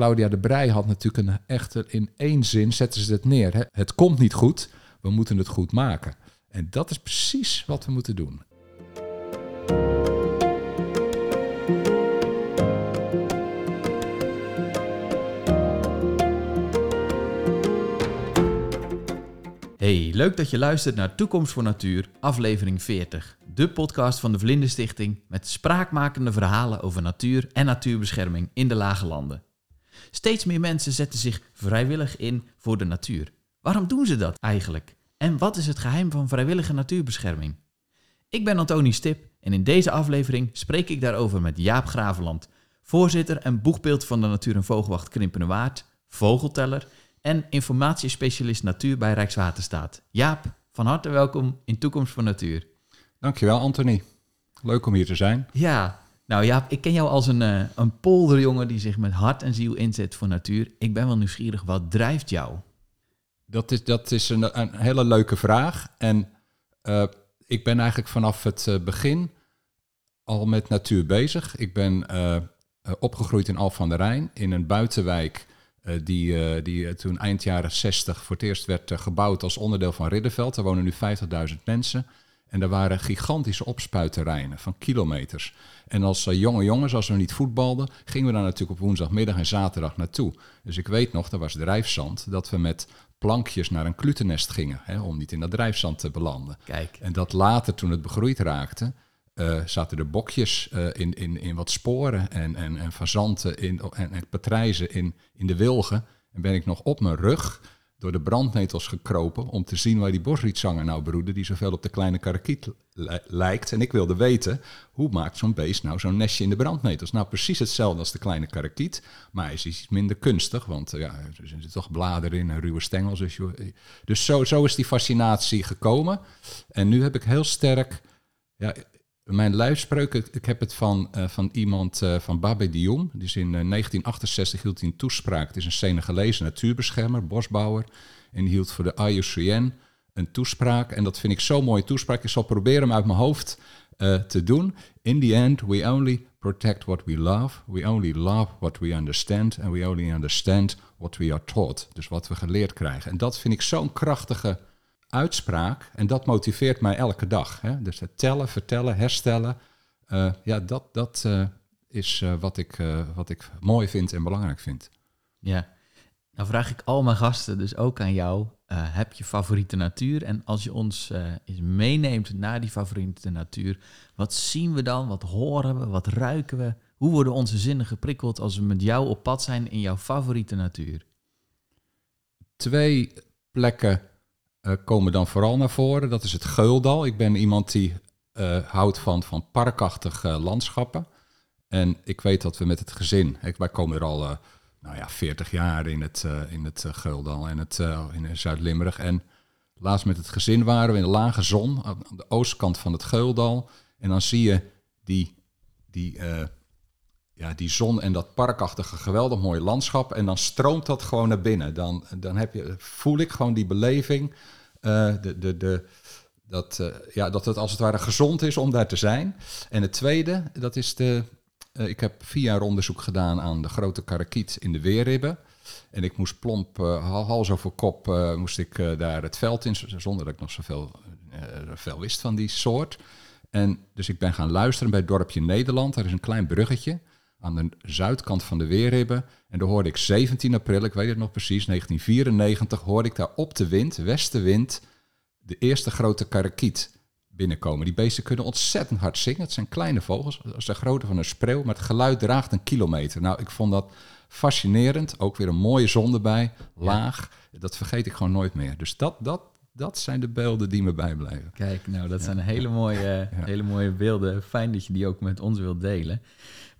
Claudia de Brij had natuurlijk een echter in één zin zetten ze het neer. Hè? Het komt niet goed, we moeten het goed maken. En dat is precies wat we moeten doen. Hey, leuk dat je luistert naar Toekomst voor Natuur, aflevering 40. De podcast van de Vlinderstichting met spraakmakende verhalen over natuur en natuurbescherming in de lage landen. Steeds meer mensen zetten zich vrijwillig in voor de natuur. Waarom doen ze dat eigenlijk? En wat is het geheim van vrijwillige natuurbescherming? Ik ben Antoni Stip en in deze aflevering spreek ik daarover met Jaap Graveland, voorzitter en boegbeeld van de Natuur- en Vogelwacht Krimpenerwaard, vogelteller en informatiespecialist natuur bij Rijkswaterstaat. Jaap, van harte welkom in Toekomst voor Natuur. Dankjewel, Anthony. Leuk om hier te zijn. Ja, nou Jaap, ik ken jou als een, uh, een polderjongen die zich met hart en ziel inzet voor natuur. Ik ben wel nieuwsgierig, wat drijft jou? Dat is, dat is een, hele leuke vraag. En uh, ik ben eigenlijk vanaf het uh, begin al met natuur bezig. Ik ben opgegroeid in Al van der Rijn, in een buitenwijk die, die toen eind jaren 60 voor het eerst werd gebouwd als onderdeel van Ridderveld. Er wonen nu 50.000 mensen. En er waren gigantische opspuitterreinen van kilometers. En als jonge jongens, als we niet voetbalden, gingen we daar natuurlijk op woensdagmiddag en zaterdag naartoe. Dus ik weet nog, dat was drijfzand, dat we met plankjes naar een klutennest gingen. Hè, om niet in dat drijfzand te belanden. Kijk. En dat later, toen het begroeid raakte, uh, zaten er bokjes uh, in, in, in wat sporen en, en, en fazanten in, en, en patrijzen in, in de wilgen. En ben ik nog op mijn rug door de brandnetels gekropen om te zien waar die bosrietzanger nou broedde, die zoveel op de kleine karakiet lijkt. En ik wilde weten, hoe maakt zo'n beest nou zo'n nestje in de brandnetels? Nou, precies hetzelfde als de kleine karakiet, maar hij is iets minder kunstig, want uh, ja, er zitten toch bladeren in en ruwe stengels. Dus, dus zo, zo is die fascinatie gekomen. En nu heb ik heel sterk... Ja, mijn luidspreuk, ik heb het van, uh, van iemand uh, van Babé Diom. Is in uh, 1968 hield hij een toespraak. Het is een Senegalese natuurbeschermer, bosbouwer. En die hield voor de IUCN een toespraak. En dat vind ik zo'n mooie toespraak. Ik zal proberen hem uit mijn hoofd te doen. In the end, we only protect what we love. We only love what we understand. And we only understand what we are taught. Dus wat we geleerd krijgen. En dat vind ik zo'n krachtige uitspraak. En dat motiveert mij elke dag. Hè? Dus het tellen, vertellen, herstellen. Uh, ja, dat, dat uh, is uh, wat, ik, wat ik mooi vind en belangrijk vind. Ja, nou vraag ik al mijn gasten, dus ook aan jou. heb je favoriete natuur? En als je ons eens meeneemt naar die favoriete natuur, wat zien we dan? Wat horen we? Wat ruiken we? Hoe worden onze zinnen geprikkeld als we met jou op pad zijn in jouw favoriete natuur? Twee plekken uh, komen dan vooral naar voren. Dat is het Geuldal. Ik ben iemand die uh, houdt van, van parkachtige uh, landschappen. En ik weet dat we met het gezin, ik, wij komen er al nou ja, 40 jaar in het, in het Geuldal en het, in Zuid-Limburg. En laatst met het gezin waren we in de lage zon aan de oostkant van het Geuldal. En dan zie je die, die, ja, die zon en dat parkachtige geweldig mooie landschap. En dan stroomt dat gewoon naar binnen. Dan, dan heb je, voel ik gewoon die beleving. Uh, de, de, de, dat, uh, ja, dat het als het ware gezond is om daar te zijn. En het tweede, dat is de. Uh, ik heb vier jaar onderzoek gedaan aan de grote karakiet in de weerribben. En ik moest plomp, hals over kop, moest ik daar het veld in, zonder dat ik nog zoveel veel wist van die soort. En dus ik ben gaan luisteren bij het dorpje Nederland. Daar is een klein bruggetje aan de zuidkant van de Weerribben. En daar hoorde ik 17 april, ik weet het nog precies, 1994, hoorde ik daar op de wind, westenwind, de eerste grote karakiet binnenkomen. Die beesten kunnen ontzettend hard zingen. Het zijn kleine vogels, als de grootte van een spreeuw, maar het geluid draagt een kilometer. Nou, ik vond dat fascinerend. Ook weer een mooie zon erbij, laag. Ja. Dat vergeet ik gewoon nooit meer. Dus dat, dat, dat zijn de beelden die me bijblijven. Kijk, nou, dat ja. zijn hele mooie, ja. hele mooie beelden. Fijn dat je die ook met ons wilt delen.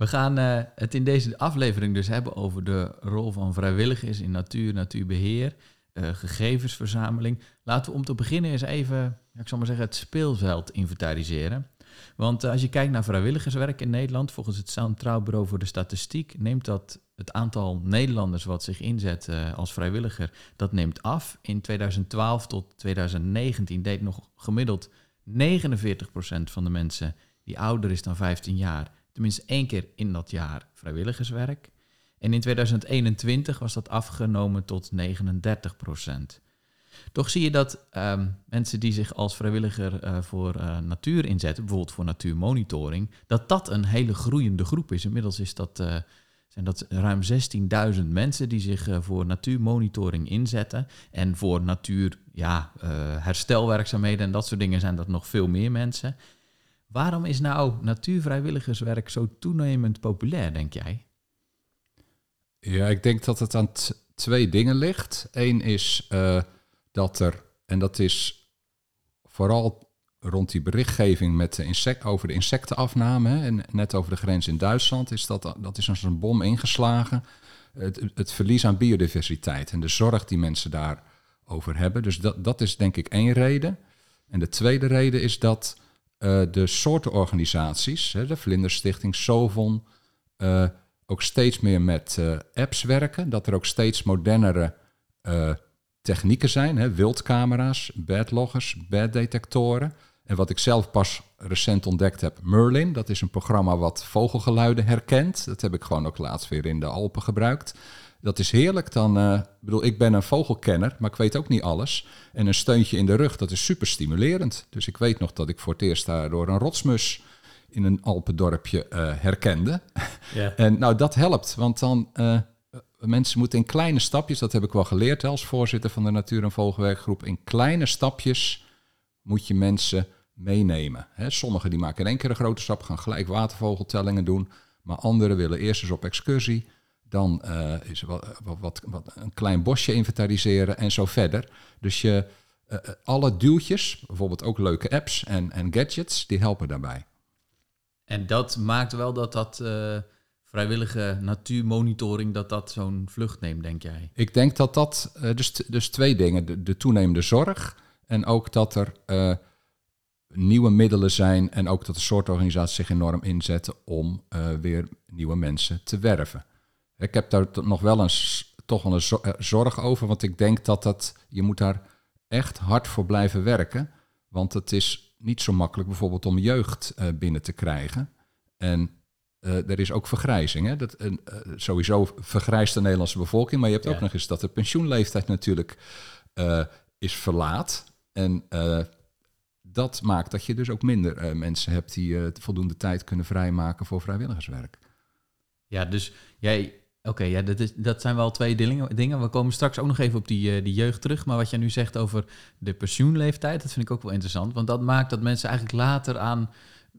We gaan uh, het in deze aflevering dus hebben over de rol van vrijwilligers in natuur, natuurbeheer, uh, gegevensverzameling. Laten we om te beginnen eens even, ik zal maar zeggen, het speelveld inventariseren. Want uh, als je kijkt naar vrijwilligerswerk in Nederland, volgens het Centraal Bureau voor de Statistiek, neemt dat het aantal Nederlanders wat zich inzet als vrijwilliger, dat neemt af. In 2012 tot 2019 deed nog gemiddeld 49% van de mensen die ouder is dan 15 jaar tenminste één keer in dat jaar vrijwilligerswerk. En in 2021 was dat afgenomen tot 39 procent. Toch zie je dat ehm, mensen die zich als vrijwilliger uh, voor uh, natuur inzetten, bijvoorbeeld voor natuurmonitoring, dat dat een hele groeiende groep is. Inmiddels is dat, uh, zijn dat ruim 16.000 mensen die zich voor natuurmonitoring inzetten. En voor natuur, ja, herstelwerkzaamheden en dat soort dingen zijn dat nog veel meer mensen. Waarom is nou natuurvrijwilligerswerk zo toenemend populair, denk jij? Ja, ik denk dat het aan twee dingen ligt. Eén is dat er, en dat is vooral rond die berichtgeving met de insect, over de insectenafname, hè, en net over de grens in Duitsland, is dat, dat is als een bom ingeslagen. Het, het verlies aan biodiversiteit en de zorg die mensen daarover hebben. Dus dat, dat is denk ik één reden. En de tweede reden is dat uh, de soortenorganisaties, hè, de Vlinderstichting, Sovon, uh, ook steeds meer met uh, apps werken. Dat er ook steeds modernere technieken zijn. Hè, wildcamera's, badloggers, baddetectoren. En wat ik zelf pas recent ontdekt heb, Merlin. Dat is een programma wat vogelgeluiden herkent. Dat heb ik gewoon ook laatst weer in de Alpen gebruikt. Dat is heerlijk. Dan, uh, bedoel, ik ben een vogelkenner, maar ik weet ook niet alles. En een steuntje in de rug, dat is super stimulerend. Dus ik weet nog dat ik voor het eerst daardoor een rotsmus in een Alpendorpje uh, herkende. Ja. en nou, dat helpt, want dan uh, mensen moeten in kleine stapjes, dat heb ik wel geleerd als voorzitter van de Natuur- en Vogelwerkgroep, in kleine stapjes moet je mensen meenemen. sommigen die maken in één keer een grote stap, gaan gelijk watervogeltellingen doen, maar anderen willen eerst eens op excursie, dan uh, is wat, wat, wat, een klein bosje inventariseren en zo verder. Dus je, uh, alle duwtjes, bijvoorbeeld ook leuke apps en, en gadgets, die helpen daarbij. En dat maakt wel dat dat... Uh vrijwillige natuurmonitoring, dat dat zo'n vlucht neemt, denk jij? Ik denk dat dat, uh, dus, dus twee dingen, de, de, toenemende zorg en ook dat er uh, nieuwe middelen zijn en ook dat de soortorganisaties zich enorm inzetten om weer nieuwe mensen te werven. Ik heb daar nog wel een, toch wel een zorg over, want ik denk dat dat, je moet daar echt hard voor blijven werken, want het is niet zo makkelijk bijvoorbeeld om jeugd binnen te krijgen. En uh, er is ook vergrijzing. Hè? Dat, uh, sowieso vergrijst de Nederlandse bevolking, maar je hebt ook nog eens dat de pensioenleeftijd natuurlijk is verlaat. En dat maakt dat je dus ook minder mensen hebt die voldoende tijd kunnen vrijmaken voor vrijwilligerswerk. Ja, dus jij. Oké, ja, dat, is, dat zijn wel twee dingen. We komen straks ook nog even op die, die jeugd terug. Maar wat jij nu zegt over de pensioenleeftijd, dat vind ik ook wel interessant. Want dat maakt dat mensen eigenlijk later aan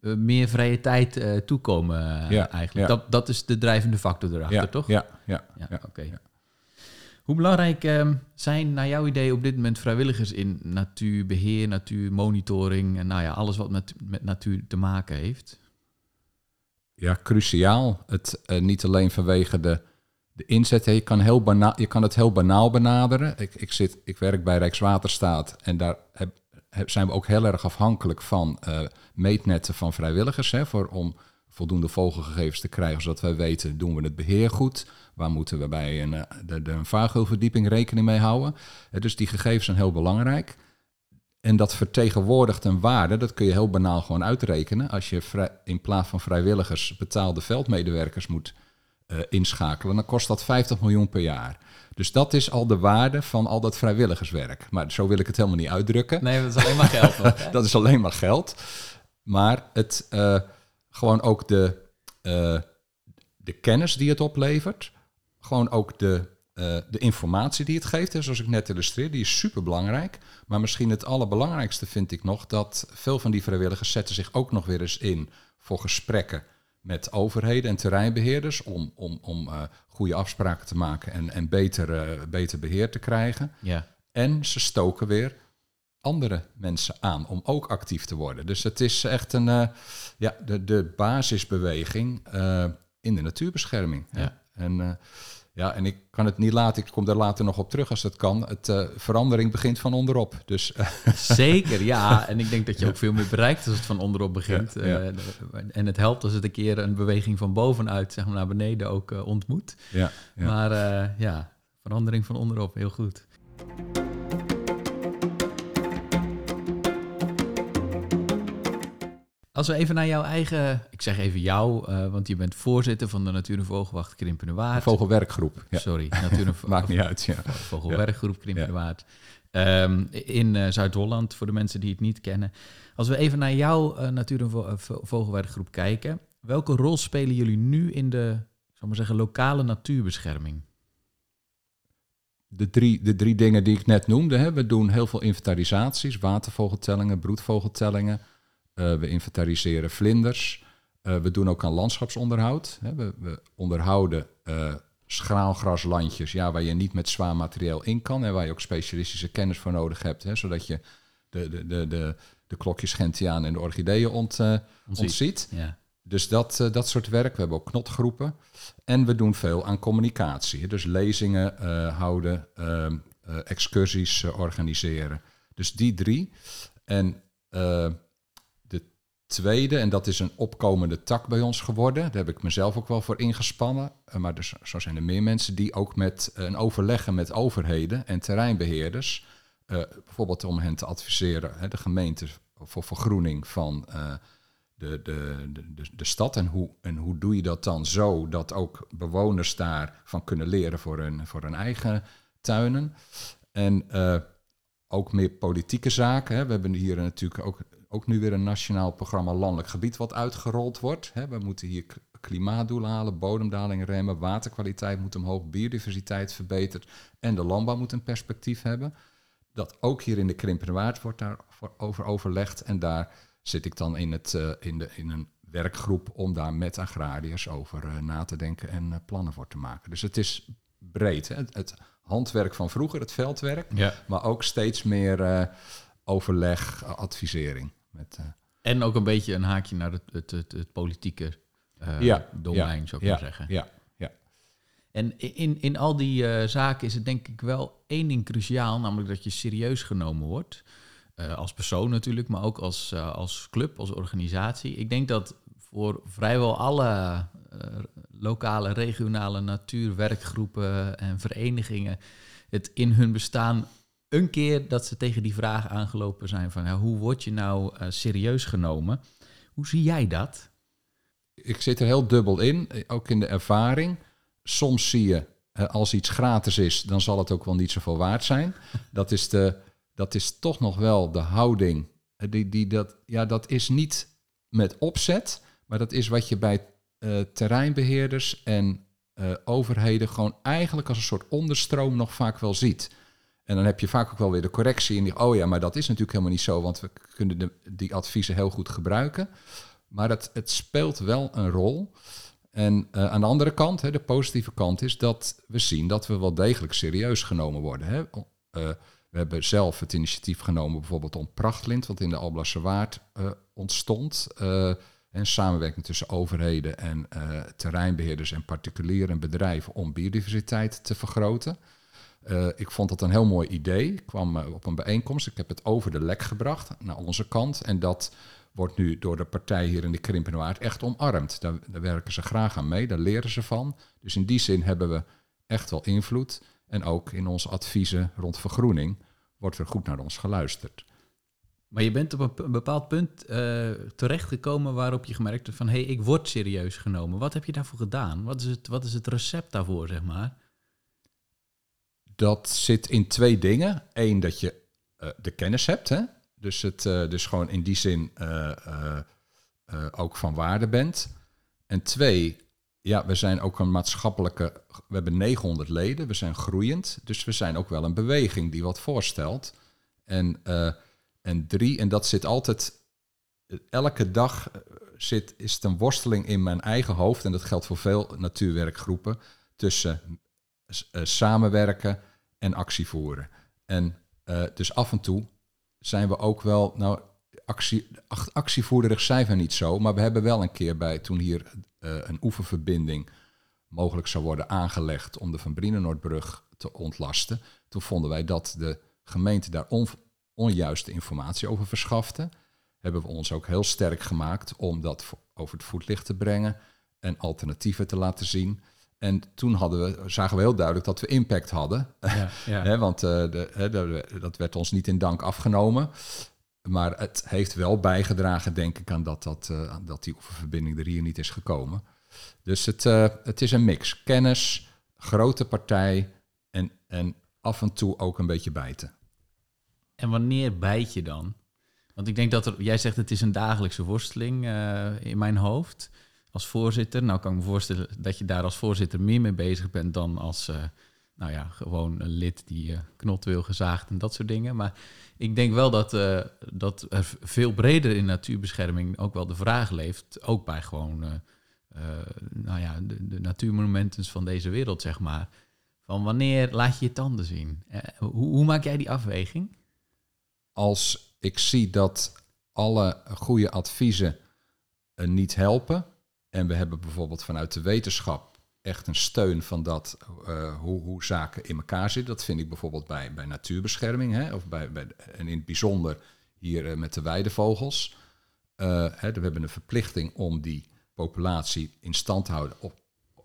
uh, meer vrije tijd uh, toekomen ja, eigenlijk. Ja. Dat, dat is de drijvende factor erachter, ja, toch? Ja, ja, ja, oké. Okay. Hoe belangrijk um, zijn naar jouw idee op dit moment vrijwilligers in natuurbeheer, natuurmonitoring en nou ja, alles wat met, met natuur te maken heeft? Ja, cruciaal. Het, uh, niet alleen vanwege de, Je kan, heel bana je kan het heel banaal benaderen. Ik, ik, zit, ik werk bij Rijkswaterstaat en daar heb, zijn we ook heel erg afhankelijk van uh, meetnetten van vrijwilligers. Hè, voor, om voldoende vogelgegevens te krijgen, zodat wij weten, doen we het beheer goed? Waar moeten we bij een, eh, de, de, rekening mee houden? dus die gegevens zijn heel belangrijk. En dat vertegenwoordigt een waarde, dat kun je heel banaal gewoon uitrekenen. Als je in plaats van vrijwilligers betaalde veldmedewerkers moet uh, inschakelen, dan kost dat 50 miljoen per jaar. Dus dat is al de waarde van al dat vrijwilligerswerk. Maar zo wil ik het helemaal niet uitdrukken. Nee, dat is alleen maar geld. dat is alleen maar geld. Maar het, uh, gewoon ook de, uh, de kennis die het oplevert. Gewoon ook de, uh, de informatie die het geeft. Hè, zoals ik net illustreerde, die is super belangrijk. Maar misschien het allerbelangrijkste vind ik nog dat veel van die vrijwilligers zetten zich ook nog weer eens in voor gesprekken met overheden en terreinbeheerders om, om, om uh, goede afspraken te maken en, en beter, uh, beter beheer te krijgen. Ja. En ze stoken weer andere mensen aan om ook actief te worden. Dus het is echt een, uh, ja, de, de basisbeweging in de natuurbescherming. Ja. En ja, en ik kan het niet laten, ik kom daar later nog op terug als het kan. Het uh, verandering begint van onderop. Dus, Zeker, ja. En ik denk dat je ook veel meer bereikt als het van onderop begint. Ja, ja. Uh, en het helpt als het een keer een beweging van bovenuit zeg maar, naar beneden ook uh, ontmoet. Ja, Maar ja, verandering van onderop, heel goed. Als we even naar jouw eigen, ik zeg even jou, uh, want je bent voorzitter van de Natuur- en Vogelwacht Krimpenerwaard. Vogelwerkgroep. Ja. Sorry, Natuur- en Maakt niet uit, ja. Vogelwerkgroep Krimpenerwaard. Ja. Um, in uh, Zuid-Holland, voor de mensen die het niet kennen. Als we even naar jouw uh, Natuur- en vo Vogelwerkgroep kijken. Welke rol spelen jullie nu in de, ik zal maar zeggen, lokale natuurbescherming? de drie, de drie dingen die ik net noemde. Hè. We doen heel veel inventarisaties, watervogeltellingen, broedvogeltellingen. Uh, we inventariseren vlinders. Uh, we doen ook aan landschapsonderhoud. Hè. We, we, onderhouden uh, schraalgraslandjes ja, waar je niet met zwaar materiaal in kan en waar je ook specialistische kennis voor nodig hebt, hè, zodat je de, de, de, de, de klokjes gentiaan en de orchideeën ont, ontziet. ontziet. Ja. Dus dat, uh, dat soort werk. We hebben ook knotgroepen. En we doen veel aan communicatie. Dus lezingen uh, houden, uh, excursies organiseren. Dus die drie. En tweede, en dat is een opkomende tak bij ons geworden. Daar heb ik mezelf ook wel voor ingespannen. maar dus, zo zijn er meer mensen die ook met een overleggen met overheden en terreinbeheerders. bijvoorbeeld om hen te adviseren, hè, de gemeente voor vergroening van de, de, de, de stad. En hoe, en hoe doe je dat dan zo dat ook bewoners daarvan kunnen leren voor hun, voor hun eigen tuinen. En ook meer politieke zaken. Hè. We hebben hier natuurlijk ook, ook nu weer een nationaal programma Landelijk Gebied wat uitgerold wordt. Hè. We moeten hier klimaatdoelen halen, bodemdaling remmen, waterkwaliteit moet omhoog, biodiversiteit verbeterd en de landbouw moet een perspectief hebben. Dat ook hier in de Krimpenwaard wordt daarover overlegd en daar zit ik dan in, het, uh, in, de, in een werkgroep om daar met agrariërs over uh, na te denken en uh, plannen voor te maken. Dus het is breed. Hè? Het, het, handwerk van vroeger, het veldwerk, ja. maar ook steeds meer overleg, advisering. Met, en ook een beetje een haakje naar het, het, het, het politieke ja, domein, ja, zou ik ja, zeggen. Ja, ja. En in, in al die zaken is het denk ik wel één ding cruciaal, namelijk dat je serieus genomen wordt. Als persoon natuurlijk, maar ook als, als club, als organisatie. Ik denk dat voor vrijwel alle lokale, regionale natuurwerkgroepen en verenigingen het in hun bestaan een keer dat ze tegen die vraag aangelopen zijn van hoe word je nou serieus genomen? Hoe zie jij dat? Ik zit er heel dubbel in, ook in de ervaring. Soms zie je als iets gratis is, dan zal het ook wel niet zoveel waard zijn. Dat is de dat is toch nog wel de houding. Eh, die, die, dat, ja, dat is niet met opzet, maar dat is wat je bij uh, terreinbeheerders en uh, overheden gewoon eigenlijk als een soort onderstroom nog vaak wel ziet. En dan heb je vaak ook wel weer de correctie in die, oh ja, maar dat is natuurlijk helemaal niet zo, want we kunnen de, die adviezen heel goed gebruiken. Maar het, het speelt wel een rol. En uh, aan de andere kant, hè, de positieve kant is dat we zien dat we wel degelijk serieus genomen worden. Hè. Uh, we hebben zelf het initiatief genomen bijvoorbeeld om Prachtlint, wat in de Alblasse Waard uh, ontstond. En samenwerking tussen overheden en terreinbeheerders en particulieren en bedrijven om biodiversiteit te vergroten. Ik vond dat een heel mooi idee. Ik kwam op een bijeenkomst. Ik heb het over de lek gebracht naar onze kant. En dat wordt nu door de partij hier in de Krimpenwaard echt omarmd. Daar, daar werken ze graag aan mee, daar leren ze van. Dus in die zin hebben we echt wel invloed. En ook in onze adviezen rond vergroening wordt er goed naar ons geluisterd. Maar je bent op een bepaald punt uh, terechtgekomen waarop je gemerkt hebt van hé, hey, ik word serieus genomen. Wat heb je daarvoor gedaan? Wat is het, wat is het recept daarvoor, zeg maar? Dat zit in twee dingen. Eén, dat je uh, de kennis hebt. Hè? Dus, het, uh, dus gewoon in die zin ook van waarde bent. En twee, ja, we zijn ook een maatschappelijke. We hebben 900 leden, we zijn groeiend. Dus we zijn ook wel een beweging die wat voorstelt. En, en drie, en dat zit altijd. Elke dag eh, zit, is het een worsteling in mijn eigen hoofd. En dat geldt voor veel natuurwerkgroepen. Tussen samenwerken en actie voeren. En uh, dus af en toe zijn we ook wel. Nou, actie, actievoerderig zijn we niet zo. Maar we hebben wel een keer bij toen hier uh, een oeververbinding mogelijk zou worden aangelegd om de Van Brienenoordbrug te ontlasten. Toen vonden wij dat de gemeente daar on, onjuiste informatie over verschafte. Hebben we ons ook heel sterk gemaakt om dat over het voetlicht te brengen en alternatieven te laten zien. En toen hadden we, zagen we heel duidelijk dat we impact hadden. Ja, ja. want uh, de, de, dat werd ons niet in dank afgenomen. Maar het heeft wel bijgedragen, denk ik, aan dat, dat, uh, dat die oefenverbinding er hier niet is gekomen. Dus het, uh, het is een mix. Kennis, grote partij en, en af en toe ook een beetje bijten. En wanneer bijt je dan? Want ik denk dat er, jij zegt het is een dagelijkse worsteling in mijn hoofd als voorzitter. Nou kan ik me voorstellen dat je daar als voorzitter meer mee bezig bent dan als, uh, nou ja, gewoon een lid die uh, knot wil gezaagd en dat soort dingen. Maar ik denk wel dat, dat er veel breder in natuurbescherming ook wel de vraag leeft, ook bij gewoon, nou ja, de, de natuurmonumenten van deze wereld, zeg maar. Van wanneer laat je je tanden zien? hoe, hoe maak jij die afweging? Als ik zie dat alle goede adviezen niet helpen. En we hebben bijvoorbeeld vanuit de wetenschap echt een steun van dat, uh, hoe, hoe, zaken in elkaar zitten. Dat vind ik bijvoorbeeld bij, bij natuurbescherming, hè, of bij, bij, en in het bijzonder hier uh, met de weidevogels. Uh, hè, we hebben een verplichting om die populatie in stand te houden op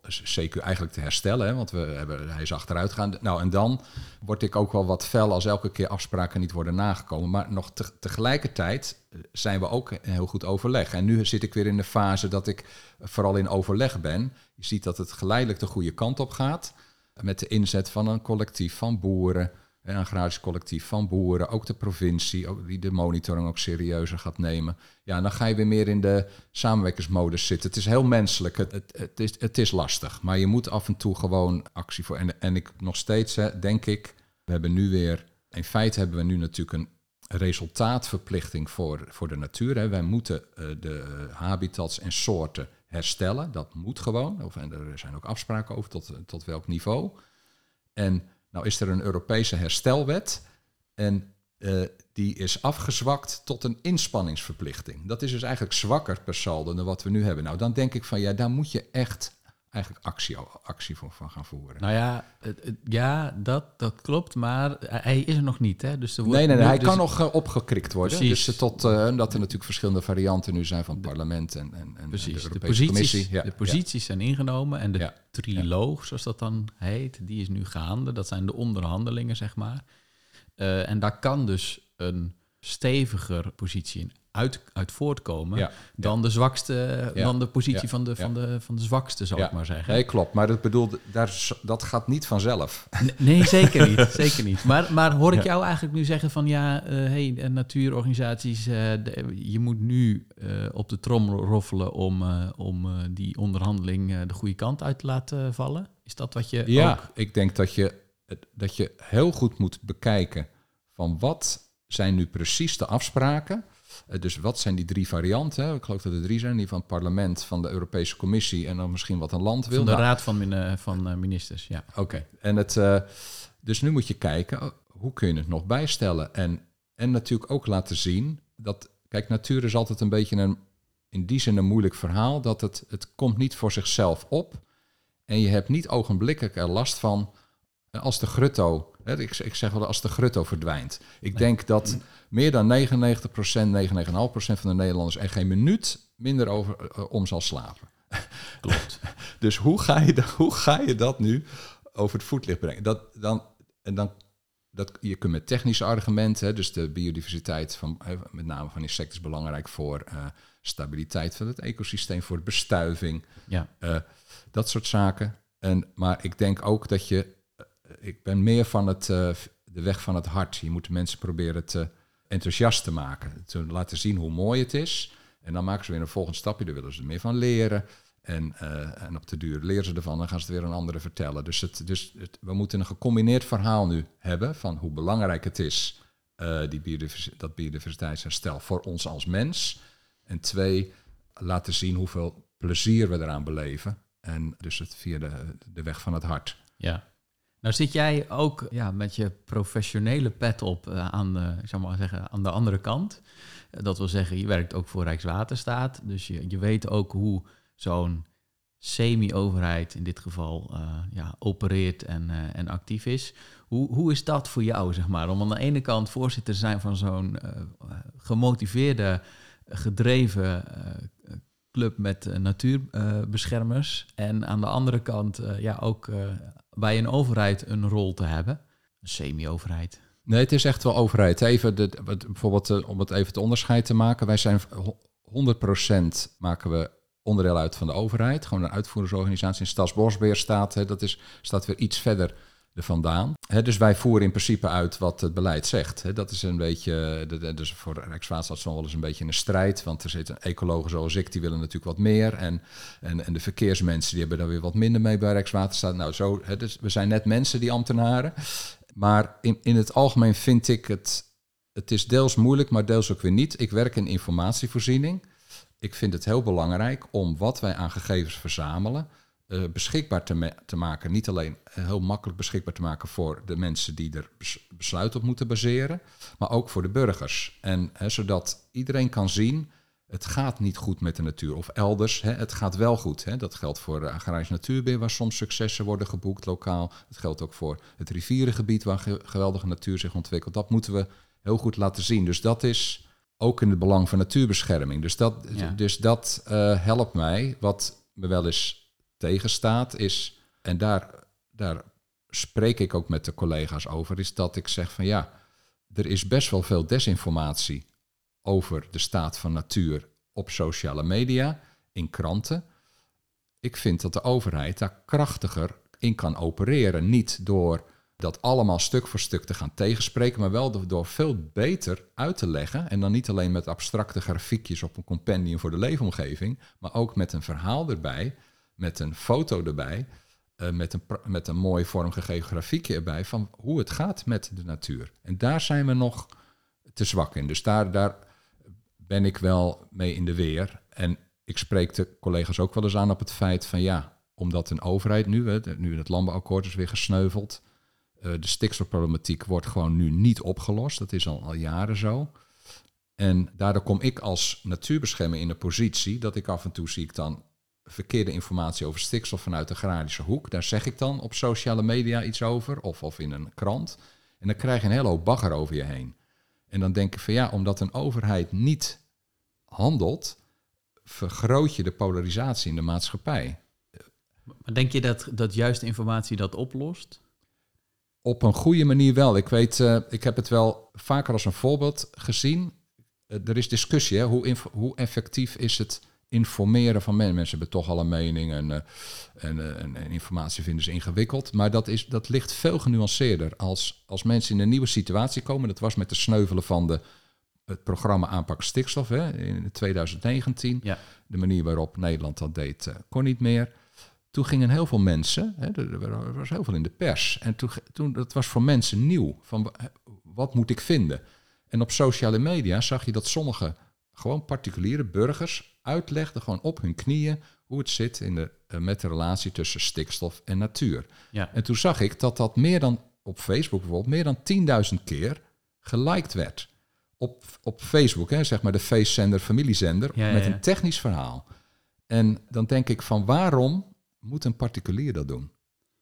CQ eigenlijk te herstellen, hè, want we hebben, hij is achteruit gegaan. Nou, en dan word ik ook wel wat fel als elke keer afspraken niet worden nagekomen. Maar nog te, tegelijkertijd zijn we ook heel goed overleg. En nu zit ik weer in de fase dat ik vooral in overleg ben. Je ziet dat het geleidelijk de goede kant op gaat. Met de inzet van een collectief van boeren, een agrarisch collectief van boeren, ook de provincie, ook die de monitoring ook serieuzer gaat nemen. Ja, dan ga je weer meer in de samenwerkingsmodus zitten. Het is heel menselijk, het, het, is, het is lastig, maar je moet af en toe gewoon actie voor. En, en ik nog steeds, denk ik, we hebben nu weer, in feite hebben we nu natuurlijk een resultaatverplichting voor, voor de natuur. Hè. Wij moeten uh, de habitats en soorten herstellen, dat moet gewoon. Of, en er zijn ook afspraken over tot, tot welk niveau. En nou is er een Europese herstelwet en uh, die is afgezwakt tot een inspanningsverplichting. Dat is dus eigenlijk zwakker per saldo dan wat we nu hebben. Nou, dan denk ik van ja, daar moet je echt eigenlijk actie, actie voor van gaan voeren. Nou ja, ja dat, dat klopt, maar hij is er nog niet. Hè? Dus er wordt nee, nee, nee hij dus kan nog uh, opgekrikt worden. Precies. Dus tot uh, dat er natuurlijk verschillende varianten nu zijn van het parlement en, en, en de, de posities, Commissie. Ja, de posities ja. zijn ingenomen en de ja. triloog, zoals dat dan heet, die is nu gaande. Dat zijn de onderhandelingen, zeg maar. Uh, en daar kan dus een steviger positie in uit, uit voortkomen ja, dan, De zwakste, ja, dan de positie van, de, van, de, van de zwakste, zou ik maar zeggen. Nee, klopt. Maar dat bedoel, daar, dat gaat niet vanzelf. Nee, zeker niet. zeker niet. Maar, maar hoor ik jou eigenlijk nu zeggen van ja, uh, hey, natuurorganisaties, uh, de, je moet nu uh, op de trom roffelen om, om die onderhandeling de goede kant uit te laten vallen? Is dat wat je Ja, ook... ik denk dat je, dat je heel goed moet bekijken van wat zijn nu precies de afspraken dus wat zijn die drie varianten? Ik geloof dat er drie zijn. Die van het parlement, van de Europese Commissie en dan misschien wat een land wil. Van de nou, Raad van, min, van uh, Ministers, ja. Oké. Okay. En het, dus nu moet je kijken, oh, hoe kun je het nog bijstellen? En, en natuurlijk ook laten zien dat, kijk, natuur is altijd een beetje een, in die zin een moeilijk verhaal. Dat het, het komt niet voor zichzelf op. En je hebt niet ogenblikkelijk er last van als de grutto ik, ik zeg wel als de grutto verdwijnt. Ik denk dat meer dan 99%, 99,5% van de Nederlanders er geen minuut minder over uh, om zal slapen. Klopt. dus hoe ga, je dat, hoe ga je dat nu over het voetlicht brengen? Dat, dan, en dan, dat, je kunt met technische argumenten, dus de biodiversiteit van met name van insecten is belangrijk voor uh, stabiliteit van het ecosysteem, voor bestuiving, ja. Uh, dat soort zaken. En, maar ik denk ook dat je ik ben meer van het, uh, de weg van het hart. Je moet mensen proberen te enthousiast te maken. Te laten zien hoe mooi het is. En dan maken ze weer een volgend stapje. Daar willen ze er meer van leren. En, uh, en op de duur leren ze ervan. Dan gaan ze het weer aan anderen vertellen. Dus, het, dus we moeten een gecombineerd verhaal nu hebben. Van hoe belangrijk het is. Uh, die biodivers dat biodiversiteitsherstel voor ons als mens. En twee, laten zien hoeveel plezier we eraan beleven. En dus het via de, de weg van het hart. Ja, nou zit jij ook ja, met je professionele pet op uh, aan, de, ik zou maar zeggen, aan de andere kant. Uh, dat wil zeggen, je werkt ook voor Rijkswaterstaat. Dus je, je weet ook hoe zo'n semi-overheid in dit geval ja, opereert en, en actief is. Hoe, hoe is dat voor jou, zeg maar? Om aan de ene kant voorzitter te zijn van zo'n gemotiveerde, gedreven club met natuurbeschermers. en aan de andere kant ja, ook bij een overheid een rol te hebben. Een semi-overheid. Nee, het is echt wel overheid. Even de, bijvoorbeeld eh, om het even het onderscheid te maken. Wij zijn ho- 100% maken we onderdeel uit van de overheid. Gewoon een uitvoeringsorganisatie. In Stadsbosbeheer staat, hè, dat is, staat weer iets verder vandaan. Dus wij voeren in principe uit wat het beleid zegt. Dat is een beetje, de- de- dus voor Rijkswaterstaat wel eens een beetje een strijd. Want er zitten ecologen zoals ik, die willen natuurlijk wat meer. En, en, en de verkeersmensen, die hebben daar weer wat minder mee bij Rijkswaterstaat. Nou, zo, dus we zijn net mensen, die ambtenaren. Maar in, in het algemeen vind ik het, het is deels moeilijk, maar deels ook weer niet. Ik werk in informatievoorziening. Ik vind het heel belangrijk om wat wij aan gegevens verzamelen eh, beschikbaar te, ma- te maken. Niet alleen eh, heel makkelijk beschikbaar te maken voor de mensen die er bes- besluit op moeten baseren, maar ook voor de burgers. En hè, zodat iedereen kan zien, het gaat niet goed met de natuur. Of elders, hè, het gaat wel goed. Hè. Dat geldt voor de agrarisch natuurbeheer, waar soms successen worden geboekt lokaal. Het geldt ook voor het rivierengebied, waar ge- geweldige natuur zich ontwikkelt. Dat moeten we heel goed laten zien. Dus dat is ook in het belang van natuurbescherming. Dus dat, Ja. dus dat eh, helpt mij. Wat me wel eens tegenstaat is, en daar, daar spreek ik ook met de collega's over, is dat ik zeg van ja, er is best wel veel desinformatie over de staat van natuur op sociale media, in kranten. Ik vind dat de overheid daar krachtiger in kan opereren. Niet door dat allemaal stuk voor stuk te gaan tegenspreken, maar wel door, veel beter uit te leggen. En dan niet alleen met abstracte grafiekjes op een compendium voor de leefomgeving, maar ook met een verhaal erbij, met een foto erbij, eh, met, een, met een mooi vormgegeven grafiekje erbij van hoe het gaat met de natuur. En daar zijn we nog te zwak in. Dus daar, daar ben ik wel mee in de weer. En ik spreek de collega's ook wel eens aan op het feit van ja, omdat een overheid nu, nu het landbouwakkoord is weer gesneuveld, eh, de stikstofproblematiek wordt gewoon nu niet opgelost. Dat is al, al jaren zo. En daardoor kom ik als natuurbeschermer in de positie dat ik af en toe zie ik dan verkeerde informatie over stikstof vanuit de agrarische hoek. Daar zeg ik dan op sociale media iets over of, of in een krant. En dan krijg je een hele hoop bagger over je heen. En dan denk ik van ja, omdat een overheid niet handelt, vergroot je de polarisatie in de maatschappij. Maar denk je dat, dat juist informatie dat oplost? Op een goede manier wel. Ik weet, eh, ik heb het wel vaker als een voorbeeld gezien. Eh, er is discussie, hè? Hoe, hoe effectief is het informeren van mensen? Mensen hebben toch al een mening en, eh, en, eh, en, en informatie vinden ze ingewikkeld. Maar dat, is, dat ligt veel genuanceerder. Als, als mensen in een nieuwe situatie komen, dat was met de sneuvelen van de, het programma Aanpak Stikstof hè, in 2019. Ja. De manier waarop Nederland dat deed, eh, kon niet meer. Toen gingen heel veel mensen, hè, er, er was heel veel in de pers. En toen, toen, dat was voor mensen nieuw. Van wa- wat moet ik vinden? En op sociale media zag je dat sommige gewoon particuliere burgers uitlegden, gewoon op hun knieën, hoe het zit in de, eh, met de relatie tussen stikstof en natuur. Ja. En toen zag ik dat dat meer dan op Facebook bijvoorbeeld, meer dan 10.000 keer geliked werd. Op, op Facebook, hè, zeg maar de feestzender, familiezender, ja, met ja. een technisch verhaal. En dan denk ik van waarom moet een particulier dat doen?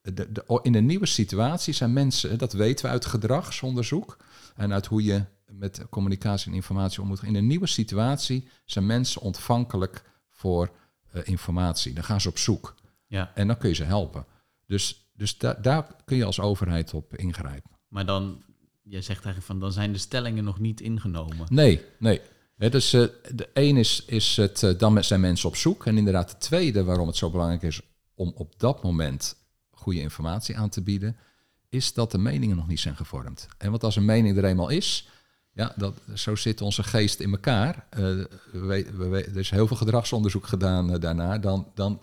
De, de, in een nieuwe situatie zijn mensen, dat weten we uit gedragsonderzoek en uit hoe je met communicatie en informatie om moet gaan. In een nieuwe situatie zijn mensen ontvankelijk voor eh, informatie. Dan gaan ze op zoek Ja, en dan kun je ze helpen. Dus, dus da- daar kun je als overheid op ingrijpen. maar dan, jij zegt eigenlijk van, dan zijn de stellingen nog niet ingenomen. Nee, nee. Dus eh, de één is, is het, eh, dan zijn mensen op zoek. En inderdaad, de tweede waarom het zo belangrijk is om op dat moment goede informatie aan te bieden, is dat de meningen nog niet zijn gevormd. En want als een mening er eenmaal is, ja, dat, zo zit onze geest in elkaar. Eh, we, er is heel veel gedragsonderzoek gedaan eh, daarna. Dan, dan,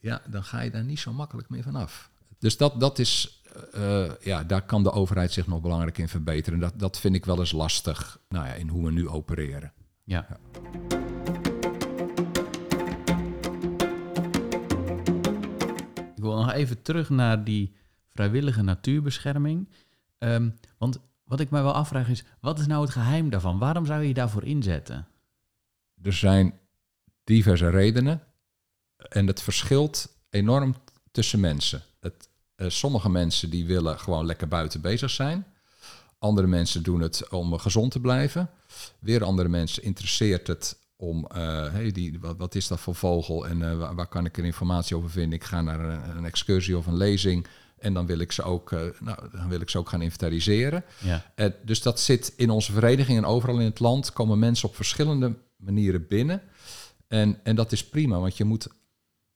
ja, dan ga je daar niet zo makkelijk meer vanaf. Dus dat, dat is, eh, ja, daar kan de overheid zich nog belangrijk in verbeteren. Dat, dat vind ik wel eens lastig nou ja, in hoe we nu opereren. Ja. Ik wil nog even terug naar die vrijwillige natuurbescherming. Ehm, want wat ik mij wel afvraag is, wat is nou het geheim daarvan? Waarom zou je je daarvoor inzetten? Er zijn diverse redenen en het verschilt enorm tussen mensen. Het, eh, sommige mensen die willen gewoon lekker buiten bezig zijn. Andere mensen doen het om gezond te blijven. Weer andere mensen interesseert het om, eh, hey, die, wat, wat is dat voor vogel en eh, waar, kan ik er informatie over vinden? Ik ga naar een excursie of een lezing En dan wil ik ze ook, eh, nou, dan wil ik ze ook gaan inventariseren. Ja. Eh, dus dat zit in onze vereniging en overal in het land komen mensen op verschillende manieren binnen. En, en dat is prima, want je moet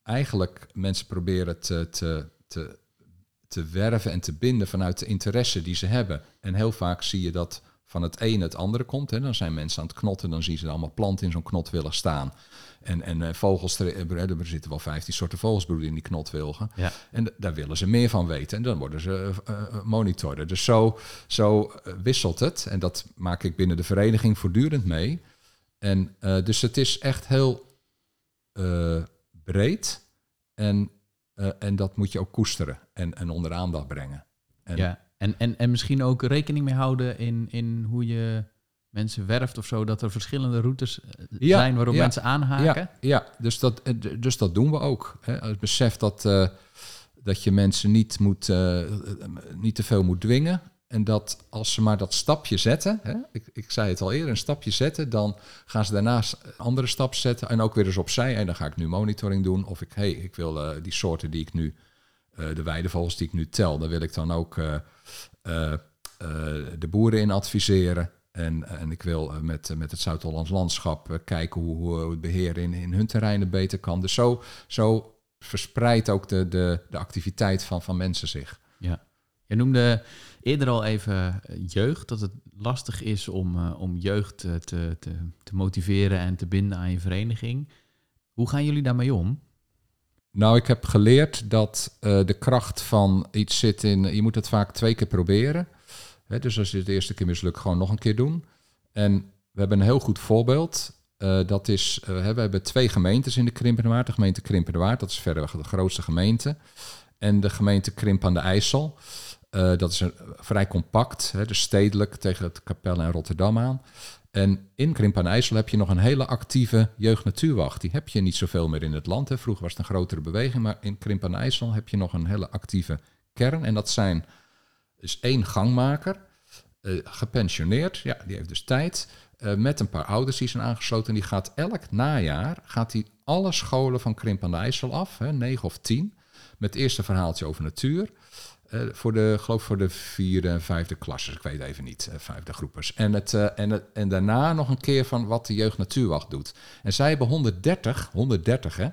eigenlijk mensen proberen te, te, te, te werven en te binden vanuit de interesse die ze hebben. En heel vaak zie je dat van het ene het andere komt. Hè. Dan zijn mensen aan het knotten, dan zien ze allemaal planten in zo'n knot willen staan. En, en eh, vogels, er, er zitten wel 15 soorten vogelsbroeden in die knotwilgen. Ja. En daar willen ze meer van weten. En dan worden ze eh, eh, monitoren. Dus zo, zo eh, wisselt het. En dat maak ik binnen de vereniging voortdurend mee. En eh, dus het is echt heel eh, breed. En, eh, en dat moet je ook koesteren en, en onder aandacht brengen. En, ja. En, en, en misschien ook rekening mee houden in, in hoe je mensen werft of zo, dat er verschillende routes eh, Ja, zijn waarop ja, mensen aanhaken. Ja, ja dus, dat, eh, dus dat doen we ook. Hè. Het besef dat, eh, dat je mensen niet, moet, niet te veel moet dwingen. En dat als ze maar dat stapje zetten, hè, ik, ik zei het al eerder, een stapje zetten, dan gaan ze daarnaast een andere stap zetten en ook weer eens opzij. En dan ga ik nu monitoring doen. Of ik, hey, ik wil die soorten die ik nu, de weidevogels die ik nu tel, daar wil ik dan ook de boeren in adviseren. En, en ik wil eh, met, met het Zuid-Hollands landschap eh, kijken hoe, hoe het beheer in, in hun terreinen beter kan. Dus zo, zo verspreidt ook de, de, de activiteit van, van mensen zich. Ja. Je noemde eerder al even eh, jeugd, dat het lastig is om, eh, om jeugd eh, te, te, te motiveren en te binden aan je vereniging. Hoe gaan jullie daarmee om? Nou, ik heb geleerd dat eh, de kracht van iets zit in... Je moet het vaak twee keer proberen. Dus als je het eerste keer mislukt, gewoon nog een keer doen. En we hebben een heel goed voorbeeld. Eh, dat is, eh, we hebben twee gemeentes in de Krimpenerwaard. De gemeente Krimpenerwaard, dat is verreweg de grootste gemeente. En de gemeente Krimp aan de IJssel. Eh, dat is een, vrij compact, dus stedelijk tegen het Kapel en Rotterdam aan. En in Krimp aan de IJssel heb je nog een hele actieve jeugd-natuurwacht. Die heb je niet zoveel meer in het land. Vroeger was het een grotere beweging, maar in Krimp aan de IJssel heb je nog een hele actieve kern. En dat zijn dus één gangmaker, eh, gepensioneerd, ja, die heeft dus tijd, eh, met een paar ouders die zijn aangesloten. En die gaat elk najaar, gaat hij alle scholen van Krimp aan de IJssel af, hè, negen of tien, met het eerste verhaaltje over natuur. Eh, voor de, geloof voor de vierde en vijfde klassers, ik weet even niet, vijfde groepers. En, het, en, en daarna nog een keer van wat de jeugd natuurwacht doet. En zij hebben 130, 130 hè,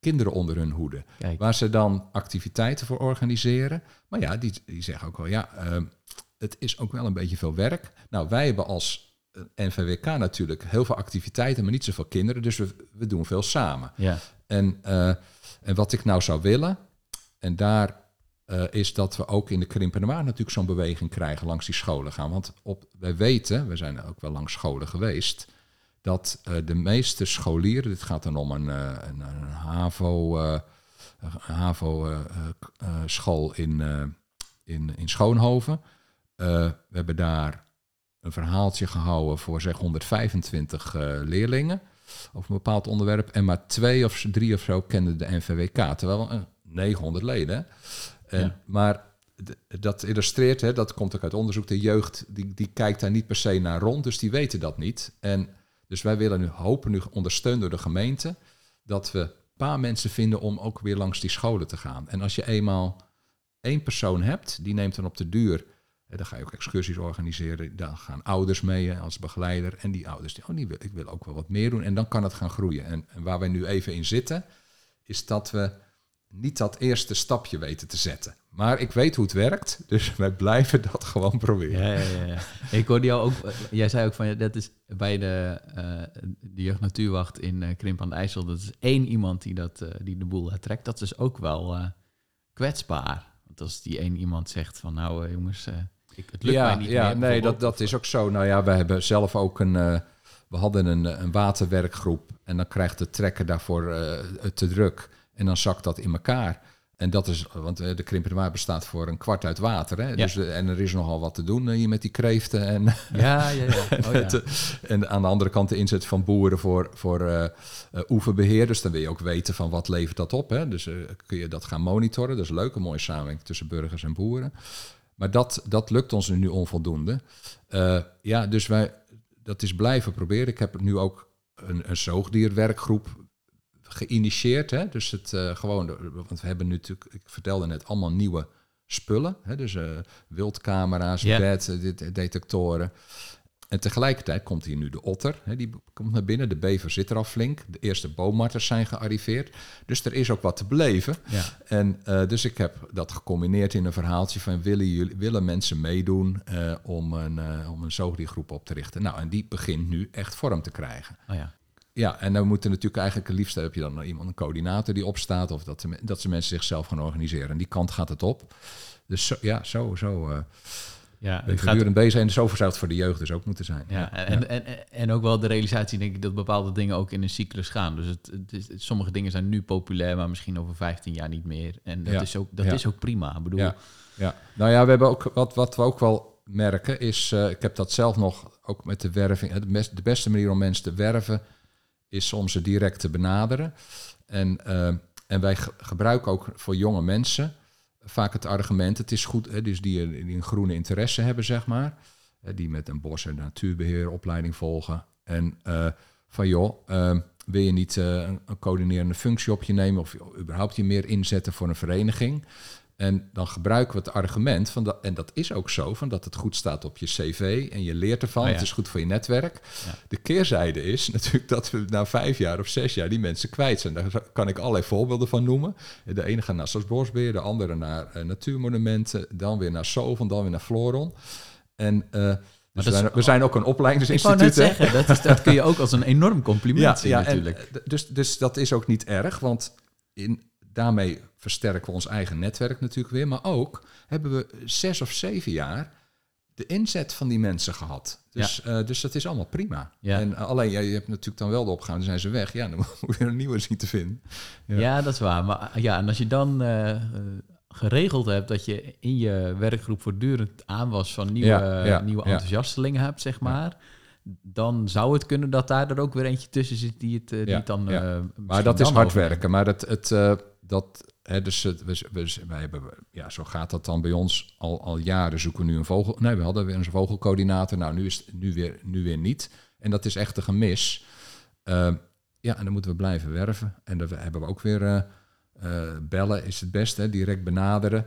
kinderen onder hun hoede. Kijk, Waar ze dan activiteiten voor organiseren. Maar ja, die, die zeggen ook wel, ja, ehm, het is ook wel een beetje veel werk. Nou, wij hebben als eh, NVWK natuurlijk heel veel activiteiten, maar niet zoveel kinderen. Dus we, we doen veel samen. ja. En, eh, en wat ik nou zou willen, en daar eh, is dat we ook in de Krimpende Maand natuurlijk zo'n beweging krijgen langs die scholen gaan. Want op, wij weten, we zijn ook wel langs scholen geweest, dat eh, de meeste scholieren, dit gaat dan om een, eh, een, een HAVO, eh, een HAVO school in, in, in Schoonhoven. We hebben daar een verhaaltje gehouden voor zeg 125 eh, leerlingen over een bepaald onderwerp. En maar twee of drie of zo kenden de NVWK. Terwijl eh, 900 leden. hè. En, Ja. Maar dat illustreert, hè, dat komt ook uit onderzoek, de jeugd die, die kijkt daar niet per se naar rond, dus die weten dat niet. En dus wij willen nu hopen, nu ondersteund door de gemeente, dat we een paar mensen vinden om ook weer langs die scholen te gaan. En als je eenmaal één persoon hebt, die neemt dan op de duur, dan ga je ook excursies organiseren, dan gaan ouders mee als begeleider. En die ouders, die, oh, die wil, ik wil ook wel wat meer doen. En dan kan het gaan groeien. En, en waar wij nu even in zitten, is dat we niet dat eerste stapje weten te zetten. Maar ik weet hoe het werkt, dus wij blijven dat gewoon proberen. Ja, ja, ja. Ik hoorde jou ook, eh, jij zei ook van, dat is bij de, eh de Jeugd Natuurwacht in eh, Krimp aan de IJssel, dat is één iemand die, dat, die de boel trekt. Dat is ook wel kwetsbaar. Want als die één iemand zegt van, nou jongens, ik, het lukt ja, mij niet ja, meer. nee, dat, dat is ook zo. Nou ja, we hebben zelf ook een. we hadden een, een waterwerkgroep. En dan krijgt de trekker daarvoor te druk. En dan zakt dat in elkaar. En dat is, want eh, de Krimpende Waar bestaat voor een kwart uit water. Hè? Dus, de- en er is nogal wat te doen eh, hier met die kreeften. En, Ja, ja, ja. Oh, ja. en aan de andere kant de inzet van boeren voor, voor eh, eh, oeverbeheer. Dus dan wil je ook weten van wat levert dat op. Hè? Dus eh, kun je dat gaan monitoren. Dat is leuk, een mooie samenwerking tussen burgers en boeren. Maar dat, dat lukt ons nu onvoldoende. Eh, ja, dus wij, dat is blijven proberen. Ik heb nu ook een, een zoogdierwerkgroep geïnitieerd. Hè? Dus het eh, gewoon, want we hebben nu natuurlijk, ik vertelde net, allemaal nieuwe spullen. Hè, dus uh, wildcamera's, Ja. bed-detectoren. En tegelijkertijd komt hier nu de otter. Hè, die komt naar binnen. De bever zit er al flink. De eerste boommarters zijn gearriveerd. Dus er is ook wat te beleven. Ja. En eh, dus ik heb dat gecombineerd in een verhaaltje van willen, jullie, willen mensen meedoen eh, om, een, eh, om een zoogdiergroep op te richten. Nou, en die begint nu echt vorm te krijgen. Oh ja. Ja, en dan moeten natuurlijk eigenlijk het liefst heb je dan iemand, een coördinator die opstaat, of dat, dat ze mensen zichzelf gaan organiseren. En die kant gaat het op. Dus zo, ja, zo, zo. eh Ja, ben gaat, voortdurend bezig en zo zou het voor de jeugd dus ook moeten zijn. ja, en, En, en, en ook wel de realisatie, denk ik, dat bepaalde dingen ook in een cyclus gaan. Dus het, het is, sommige dingen zijn nu populair, maar misschien over 15 jaar niet meer. En dat, Ja. is, ook, dat Ja. is ook prima. Ik bedoel, Ja, ja. Nou ja, we hebben ook wat, wat we ook wel merken is, eh, ik heb dat zelf nog ook met de werving. Het best, de beste manier om mensen te werven is om ze direct te benaderen. En, eh, en wij ge- gebruiken ook voor jonge mensen vaak het argument: het is goed, hè, dus die, die een groene interesse hebben, zeg maar, hè, die met een bos- en natuurbeheer opleiding volgen. En eh, van joh, eh, wil je niet eh, een coördinerende functie op je nemen of überhaupt je meer inzetten voor een vereniging? En dan gebruiken we het argument van dat, en dat is ook zo, van dat het goed staat op je cv en je leert ervan. Oh ja. Het is goed voor je netwerk. Ja. De keerzijde is natuurlijk dat we na vijf jaar of zes jaar die mensen kwijt zijn. Daar kan ik allerlei voorbeelden van noemen. De ene gaat naar Bosbeheer, de andere naar eh, natuurmonumenten, dan weer naar Soven, dan weer naar Floron. En eh, dus we, zijn, we zijn ook een opleidingsinstituut. zeggen, dat, is, dat kun je ook als een enorm compliment zien en, natuurlijk. dus, dus dat is ook niet erg, want in, daarmee versterken we ons eigen netwerk natuurlijk weer. Maar ook hebben we zes of zeven jaar de inzet van die mensen gehad. Dus, eh, dus dat is allemaal prima. Ja. En eh, alleen, ja, je hebt natuurlijk dan wel de opgave, dan zijn ze weg. Ja, dan moet je weer een nieuwe zien te vinden. Ja. Ja. dat is waar. Maar ja, en als je dan eh, eh, geregeld hebt dat je in je werkgroep voortdurend aanwas van nieuwe, nieuwe enthousiastelingen hebt, zeg maar. Dan zou het kunnen dat daar er ook weer eentje tussen zit die het, eh, die Ja, het dan. ja. eh, Maar dat is hard werken. Maar het, het, eh, dat, hè, dus we, we, hebben, ja, zo gaat dat dan bij ons al, al jaren. Zoeken we nu een vogel. Nee, we hadden weer een vogelcoördinator. Nou, nu is het nu weer, nu weer niet. En dat is echt een gemis. Eh, ja, en dan moeten we blijven werven. En dan hebben we ook weer eh, eh, bellen is het beste, direct benaderen.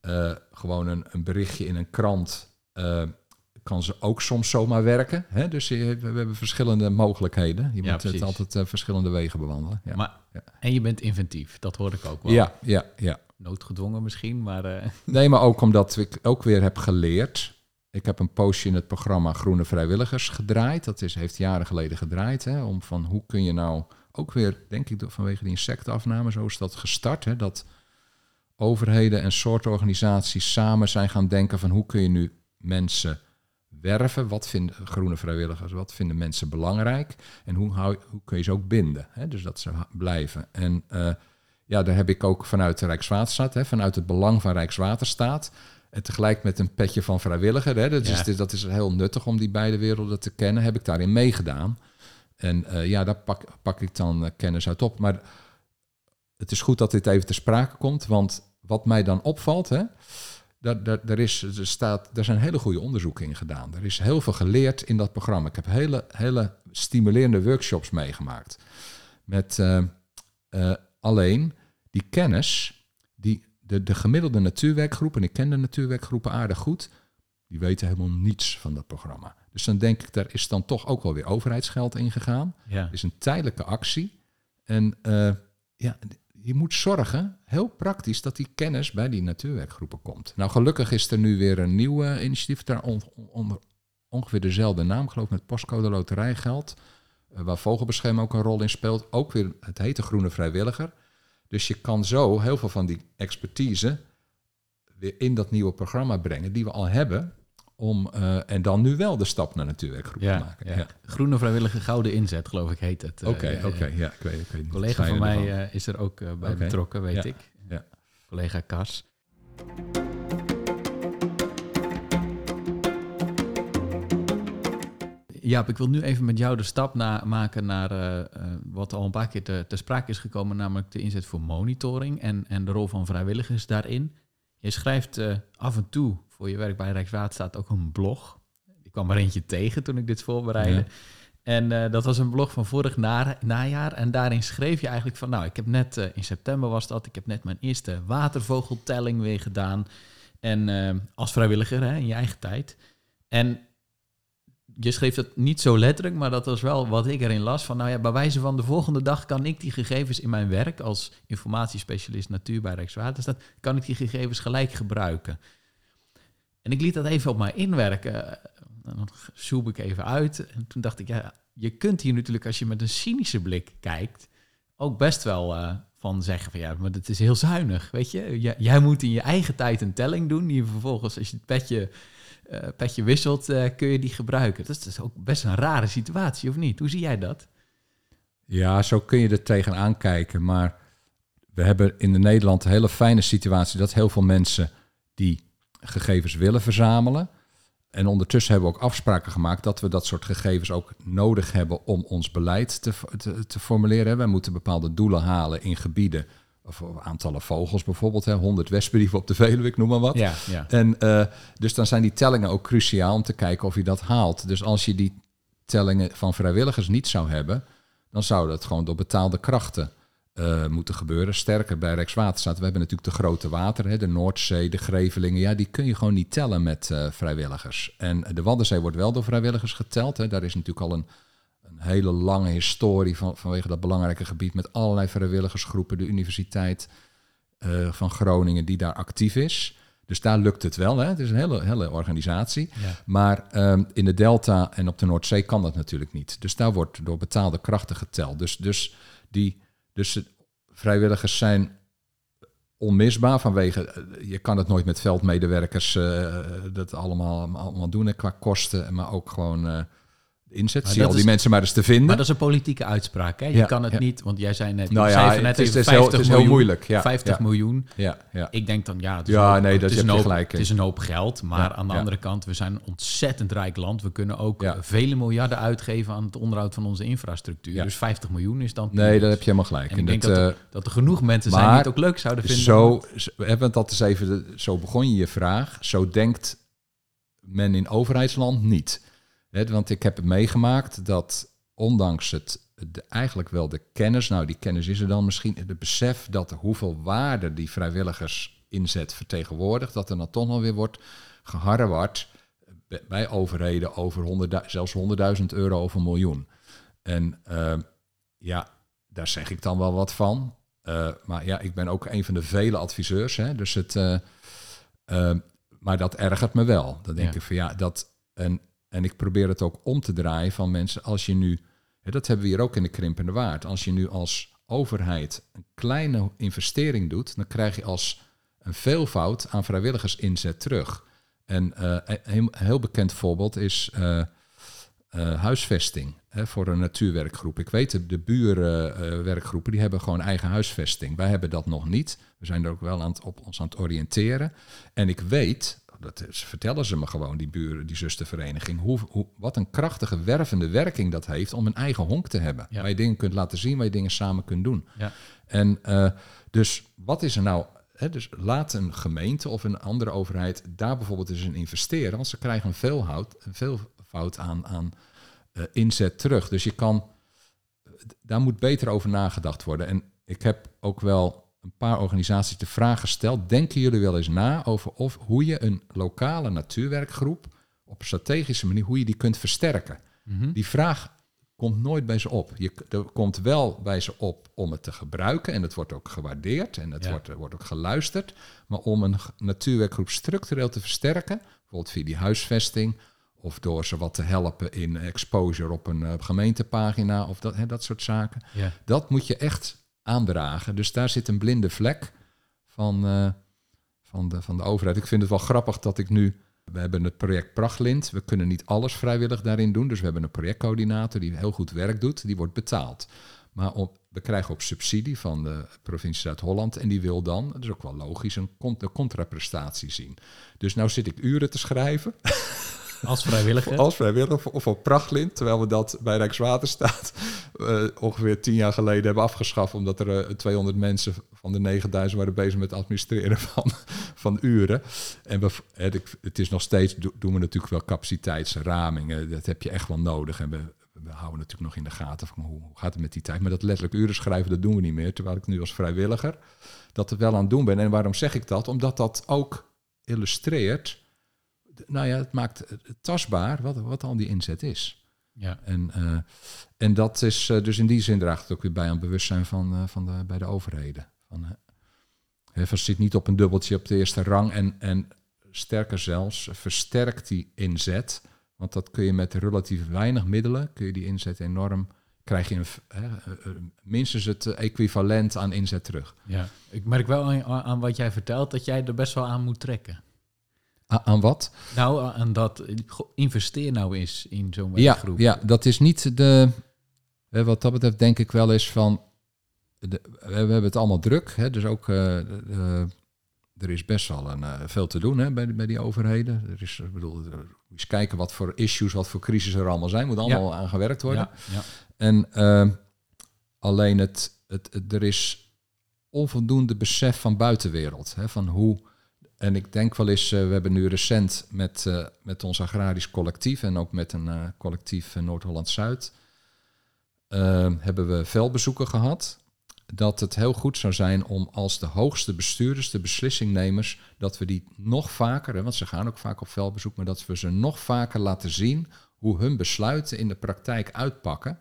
Eh, gewoon een, een berichtje in een krant. Eh, kan ze ook soms zomaar werken. Hè? Dus je, we hebben verschillende mogelijkheden. Je Ja, moet precies. het altijd eh, verschillende wegen bewandelen. Ja. Maar, Ja. En je bent inventief, dat hoor ik ook wel. Ja, ja, ja. Noodgedwongen misschien, maar eh, Nee, maar ook omdat ik ook weer heb geleerd. Ik heb een poosje in het programma Groene Vrijwilligers gedraaid. Dat is, heeft jaren geleden gedraaid. Hè, om van hoe kun je nou ook weer, denk ik, vanwege die insectenafname, zo is dat gestart. Hè, dat overheden en soortorganisaties samen zijn gaan denken van hoe kun je nu mensen werven? Wat vinden groene vrijwilligers? Wat vinden mensen belangrijk? En hoe, hou, hoe kun je ze ook binden? Hè? Dus dat ze blijven. En eh, ja, daar heb ik ook vanuit de Rijkswaterstaat, hè, vanuit het belang van Rijkswaterstaat. En tegelijk met een petje van vrijwilliger. Hè, dat, Ja. is, dat is heel nuttig om die beide werelden te kennen. Heb ik daarin meegedaan. En eh, ja, daar pak, pak ik dan eh, kennis uit op. Maar het is goed dat dit even te sprake komt. Want wat mij dan opvalt, hè, daar, daar, daar, is, er, staat, daar zijn hele goede onderzoeken in gedaan. Er is heel veel geleerd in dat programma. Ik heb hele, hele stimulerende workshops meegemaakt. Met eh, eh, alleen die kennis, die, de, de gemiddelde natuurwerkgroep, en ik ken de natuurwerkgroepen aardig goed, die weten helemaal niets van dat programma. Dus dan denk ik, daar is dan toch ook wel weer overheidsgeld in gegaan. ja. Het is een tijdelijke actie. En eh, ja, je moet zorgen, heel praktisch, dat die kennis bij die natuurwerkgroepen komt. Nou, gelukkig is er nu weer een nieuw eh, initiatief, daar on- onder ongeveer dezelfde naam, geloof ik, met postcode loterijgeld, eh, waar vogelbescherming ook een rol in speelt. Ook weer, het heet de Groene Vrijwilliger. Dus je kan zo heel veel van die expertise weer in dat nieuwe programma brengen, die we al hebben, om, eh, en dan nu wel de stap naar natuurwerkgroepen te Ja, maken. ja. Ja. Groene vrijwillige gouden inzet, geloof ik, heet het. Eh, Oké, ja, ja. oké, ja, ik weet, ik weet niet. Een collega van mij ervan. eh, is er ook eh, bij betrokken, weet Ja, ik. ja. Collega Kas. Jaap, ik wil nu even met jou de stap na maken naar eh, eh, wat al een paar keer te, te sprake is gekomen, namelijk de inzet voor monitoring en, en de rol van vrijwilligers daarin. Je schrijft eh, af en toe voor je werk bij Rijkswaterstaat ook een blog. Ik kwam er eentje tegen toen ik dit voorbereidde. Ja. En eh, dat was een blog van vorig na- najaar. En daarin schreef je eigenlijk van... nou, ik heb net, eh, in september was dat... ik heb net mijn eerste watervogeltelling weer gedaan. En als vrijwilliger hè, in je eigen tijd. En je schreef dat niet zo letterlijk, maar dat was wel wat ik erin las. Van nou ja, bij wijze van de volgende dag kan ik die gegevens in mijn werk als informatiespecialist natuur bij Rijkswaterstaat, kan ik die gegevens gelijk gebruiken. En ik liet dat even op mij inwerken. En dan zoom ik even uit. En toen dacht ik, ja, je kunt hier natuurlijk als je met een cynische blik kijkt, ook best wel uh, van zeggen van ja, maar het is heel zuinig, weet je. Jij, jij moet in je eigen tijd een telling doen, die vervolgens als je het petje uh, petje wisselt, uh, kun je die gebruiken. Dat is, is, ook best een rare situatie, of niet? Hoe zie jij dat? Ja, zo kun je er tegenaan kijken. Maar we hebben in Nederland een hele fijne situatie dat heel veel mensen die gegevens willen verzamelen. En ondertussen hebben we ook afspraken gemaakt dat we dat soort gegevens ook nodig hebben om ons beleid te, te, te formuleren. We moeten bepaalde doelen halen in gebieden of aantallen vogels bijvoorbeeld, hè, 100 wespen die we op de Veluwe, ik noem maar wat. Ja, ja. En uh, dus dan zijn die tellingen ook cruciaal om te kijken of je dat haalt. Dus als je die tellingen van vrijwilligers niet zou hebben, dan zou dat gewoon door betaalde krachten uh, moeten gebeuren. Sterker bij Rijkswaterstaat, we hebben natuurlijk de grote wateren, de Noordzee, de Grevelingen. Ja, die kun je gewoon niet tellen met uh, vrijwilligers. En de Waddenzee wordt wel door vrijwilligers geteld. Hè. Daar is natuurlijk al een een hele lange historie van, vanwege dat belangrijke gebied met allerlei vrijwilligersgroepen, de Universiteit uh, van Groningen die daar actief is. Dus daar lukt het wel. Hè? Het is een hele, hele organisatie. Ja. Maar um, in de Delta en op de Noordzee kan dat natuurlijk niet. Dus daar wordt door betaalde krachten geteld. Dus, dus, die, dus vrijwilligers zijn onmisbaar vanwege, je kan het nooit met veldmedewerkers uh, dat allemaal, allemaal doen qua kosten, maar ook gewoon uh, inzet. Zie al die is, mensen maar eens te vinden. Maar dat is een politieke uitspraak. Hè? Je ja, kan het ja. niet, want jij zei net, nou ja, net het is, even 50 heel, het is miljoen, heel moeilijk. Ja, 50 miljoen. Ja. Ik denk dan, ja, het is, ja, een, nee, dat is, je een, hoop, gelijk het is een hoop geld. Maar aan de andere kant, we zijn een ontzettend rijk land. We kunnen ook vele miljarden uitgeven aan het onderhoud van onze infrastructuur. Dus 50 miljoen is dan... Nee, daar heb je helemaal gelijk. En ik En denk dat, dat, eh, er, dat er genoeg mensen zijn die het ook leuk zouden vinden. Zo, hebben het dat eens even, zo begon je je vraag. Zo denkt men in overheidsland niet. Want ik heb meegemaakt dat ondanks het, de, eigenlijk wel de kennis, nou die kennis is er dan misschien, het besef dat hoeveel waarde die vrijwilligers inzet vertegenwoordigt, dat er dan toch nog weer wordt geharreward bij- bij overheden over 100, zelfs 100.000 euro of een miljoen. En eh, ja, daar zeg ik dan wel wat van. Eh, maar ja, ik ben ook een van de vele adviseurs. Hè, dus het, eh, eh, maar dat ergert me wel. Dan denk Ja. ik van ja, dat. En, en ik probeer het ook om te draaien van mensen. Als je nu, dat hebben we hier ook in de Krimpende Waard. Als je nu als overheid een kleine investering doet, dan krijg je als een veelvoud aan vrijwilligersinzet terug. En eh, een heel, heel bekend voorbeeld is eh, eh, huisvesting hè, voor een natuurwerkgroep. Ik weet, de, de buurwerkgroepen die hebben gewoon eigen huisvesting. Wij hebben dat nog niet. We zijn er ook wel aan het, op ons aan het oriënteren. En ik weet, dat is- vertellen ze me gewoon, die buren, die zustervereniging, hoe, hoe, wat een krachtige wervende werking dat heeft om een eigen honk te hebben. Ja. Waar je dingen kunt laten zien, waar je dingen samen kunt doen. Ja. En eh, dus wat is er nou? Dus laat een gemeente of een andere overheid daar bijvoorbeeld eens in investeren. Want ze krijgen een veelhoud, een veelvoud aan, aan eh, inzet terug. Dus je kan, daar moet beter over nagedacht worden. En ik heb ook wel een paar organisaties de vraag gesteld. Denken jullie wel eens na over of, hoe je een lokale natuurwerkgroep op een strategische manier, hoe je die kunt versterken? Mhm. Die vraag komt nooit bij ze op. Je, er komt wel bij ze op om het te gebruiken en het wordt ook gewaardeerd en het Ja. wordt, wordt ook geluisterd. Maar om een natuurwerkgroep structureel te versterken, bijvoorbeeld via die huisvesting of door ze wat te helpen in exposure op een eh, gemeentepagina of dat, hè, dat soort zaken. Ja. Dat moet je echt aandragen. Dus daar zit een blinde vlek van, eh, van, de, van de overheid. Ik vind het wel grappig dat ik nu... We hebben het project Prachtlint. We kunnen niet alles vrijwillig daarin doen. Dus we hebben een projectcoördinator die heel goed werk doet. Die wordt betaald. Maar op, we krijgen ook subsidie van de provincie Zuid-Holland. En die wil dan, dat is ook wel logisch, een, een contraprestatie zien. Dus nou zit ik uren te schrijven Als vrijwilliger. als vrijwilliger of op Prachtlint, terwijl we dat bij Rijkswaterstaat eh, ongeveer tien jaar geleden hebben afgeschaft, omdat er eh, 200 mensen van de 9000 waren bezig met het administreren van, van uren. En het, is nog steeds, do- doen we natuurlijk wel capaciteitsramingen, dat heb je echt wel nodig. En we, we houden natuurlijk nog in de gaten van hoe gaat het met die tijd. Maar dat letterlijk uren schrijven, dat doen we niet meer. Terwijl ik nu als vrijwilliger dat er wel aan het doen ben. En waarom zeg ik dat? Omdat dat ook illustreert, nou ja, het maakt het tastbaar wat, wat al die inzet is. Ja. En, eh, en dat is eh, dus in die zin draagt het ook weer bij aan het bewustzijn van, eh, van de, bij de overheden. Van, uh, zit niet op een dubbeltje op de eerste rang en, en sterker zelfs, versterkt die inzet. Want dat kun je met relatief weinig middelen, kun je die inzet enorm, krijg je een, minstens het equivalent aan inzet terug. Ja, ik merk wel aan, aan wat jij vertelt dat jij er best wel aan moet trekken. Aan wat? Nou, aan dat investeer nou eens in zo'n werkgroep. Ja, ja, dat is niet de. Wat dat betreft denk ik wel eens van. De, we hebben het allemaal druk. Hè, dus ook. Uh, er is best wel een, uh, veel te doen hè, bij, bij die overheden. Er is, ik bedoel, eens kijken wat voor issues, wat voor crisis er allemaal zijn. Moet allemaal aan gewerkt worden. Ja, ja. En uh, alleen het, het, het, er is onvoldoende besef van buitenwereld. Hè, van hoe en ik denk wel eens, uh, we hebben nu recent met, uh, met ons agrarisch collectief en ook met een uh, collectief Noord-Holland-Zuid, hebben we veldbezoeken gehad. Dat het heel goed zou zijn om als de hoogste bestuurders, de beslissingnemers, dat we die nog vaker, want ze gaan ook vaak op veldbezoek, maar dat we ze nog vaker laten zien hoe hun besluiten in de praktijk uitpakken.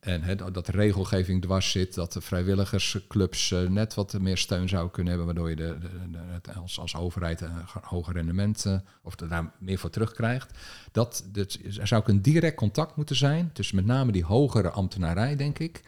En dat de regelgeving dwars zit, dat de vrijwilligersclubs uh, net wat meer steun zouden kunnen hebben, waardoor je de, de als, als overheid een hoger rendement uh, of daar meer voor terugkrijgt. Dat, dat, er zou ook een direct contact moeten zijn tussen met name die hogere ambtenarij, denk ik,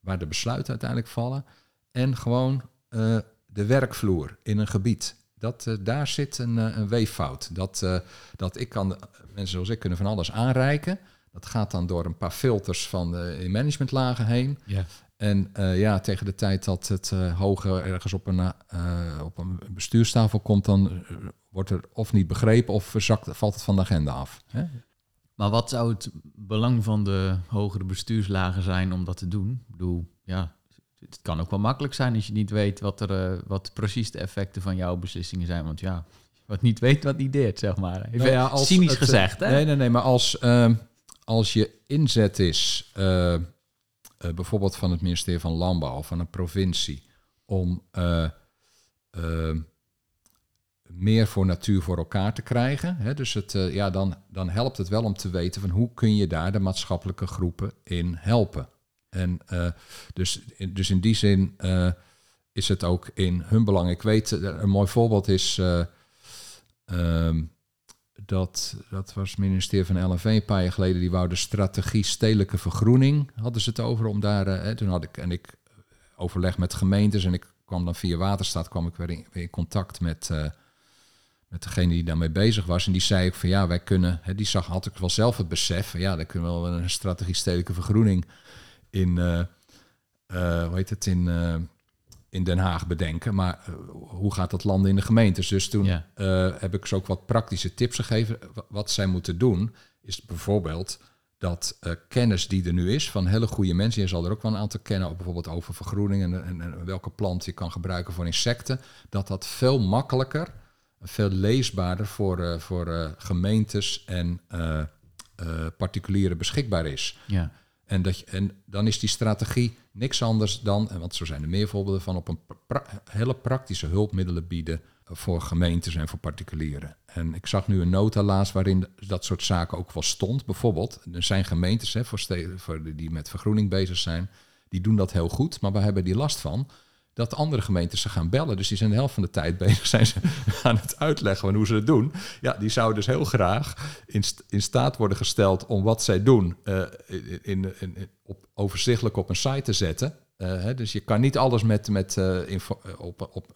waar de besluiten uiteindelijk vallen, en gewoon uh, de werkvloer in een gebied. Dat, daar zit een, een weeffout. Dat, dat ik kan, mensen zoals ik kunnen van alles aanreiken. Dat gaat dan door een paar filters van de managementlagen heen. Ja. En uh, ja, tegen de tijd dat het uh, hoger ergens op een, uh, op een bestuurstafel komt, dan wordt er of niet begrepen of verzakt, valt het van de agenda af. Hè? Maar wat zou het belang van de hogere bestuurslagen zijn om dat te doen? Ik bedoel, ja, het kan ook wel makkelijk zijn als je niet weet wat, er, wat precies de effecten van jouw beslissingen zijn. Want ja, wat niet weet, wat niet deert, zeg maar. Even nou ja, als cynisch het, gezegd, hè? Nee, nee, nee, maar als ehm, als je inzet is, uh, uh, bijvoorbeeld van het ministerie van Landbouw of van een provincie, om uh, meer voor natuur voor elkaar te krijgen. Hè? Dus het, ja, dan, dan helpt het wel om te weten van hoe kun je daar de maatschappelijke groepen in helpen. En dus, dus in die zin is het ook in hun belang. Ik weet, een mooi voorbeeld is. Ehm, dat, dat was het ministerie van LNV een paar jaar geleden, die wou de strategie stedelijke vergroening, hadden ze het over, om daar, uh, toen had ik, en ik overleg met gemeentes en ik kwam dan via Waterstaat, kwam ik weer in, weer contact met, uh, met degene die daarmee bezig was. En die zei ook van ja, wij kunnen, hè, die zag, had ik wel zelf het besef van ja, daar kunnen we wel een strategie stedelijke vergroening in, hoe heet het, in in Den Haag bedenken. Maar uh, hoe gaat dat landen in de gemeentes? Dus toen Ja. uh, heb ik ze ook wat praktische tips gegeven. Wa- Wat zij moeten doen, is bijvoorbeeld dat uh, kennis die er nu is van hele goede mensen, je zal er ook wel een aantal kennen, ook bijvoorbeeld over vergroening en, en, en welke plant je kan gebruiken voor insecten, dat dat veel makkelijker, veel leesbaarder voor, eh, voor eh, gemeentes en eh, eh, particulieren beschikbaar is. Ja. En, dat en dan is die strategie niks anders dan, en want zo zijn er meer voorbeelden van, op een hele praktische hulpmiddelen bieden voor gemeentes en voor particulieren. En ik zag nu een nota laatst waarin dat soort zaken ook wel stond. Bijvoorbeeld, er zijn gemeentes hè, voor voor die met vergroening bezig zijn, die doen dat heel goed, maar we hebben die last van dat andere gemeentes ze gaan bellen. Dus die zijn de helft van de tijd bezig zijn ze aan het uitleggen van hoe ze het doen. Ja, die zouden dus heel graag in, in staat worden gesteld om wat zij doen eh, in, in, in- op, overzichtelijk op een site te zetten. Eh, hè, dus je kan niet alles met, met, eh, info, op, op,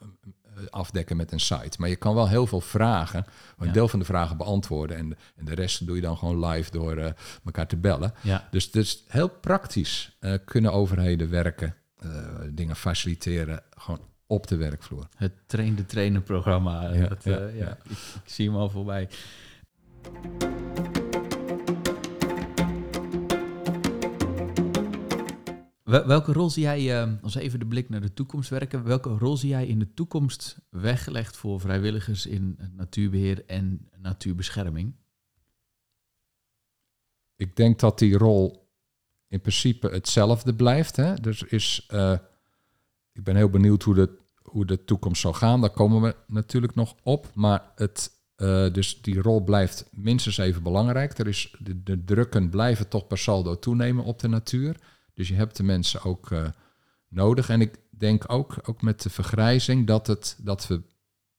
afdekken met een site. Maar je kan wel heel veel vragen, een Ja. deel van de vragen beantwoorden. En, en de rest doe je dan gewoon live door elkaar te bellen. Ja. Dus, dus heel praktisch kunnen overheden werken, dingen faciliteren, gewoon op de werkvloer. Het train de trainer programma. Ja, dat, ja, eh, ja, ja. Ik, ik zie hem al voorbij. Wel- Welke rol zie jij, eh, als even de blik naar de toekomst werken, welke rol zie jij in de toekomst weggelegd voor vrijwilligers in natuurbeheer en natuurbescherming? Ik denk dat die rol in principe hetzelfde blijft. Hè? Dus is, eh, ik ben heel benieuwd hoe, de, hoe de toekomst zal gaan, daar komen we natuurlijk nog op. Maar het, eh, dus die rol blijft minstens even belangrijk. Er is, de, de drukken blijven toch per saldo toenemen op de natuur. Dus je hebt de mensen ook eh, nodig. En ik denk ook, ook met de vergrijzing dat het, dat we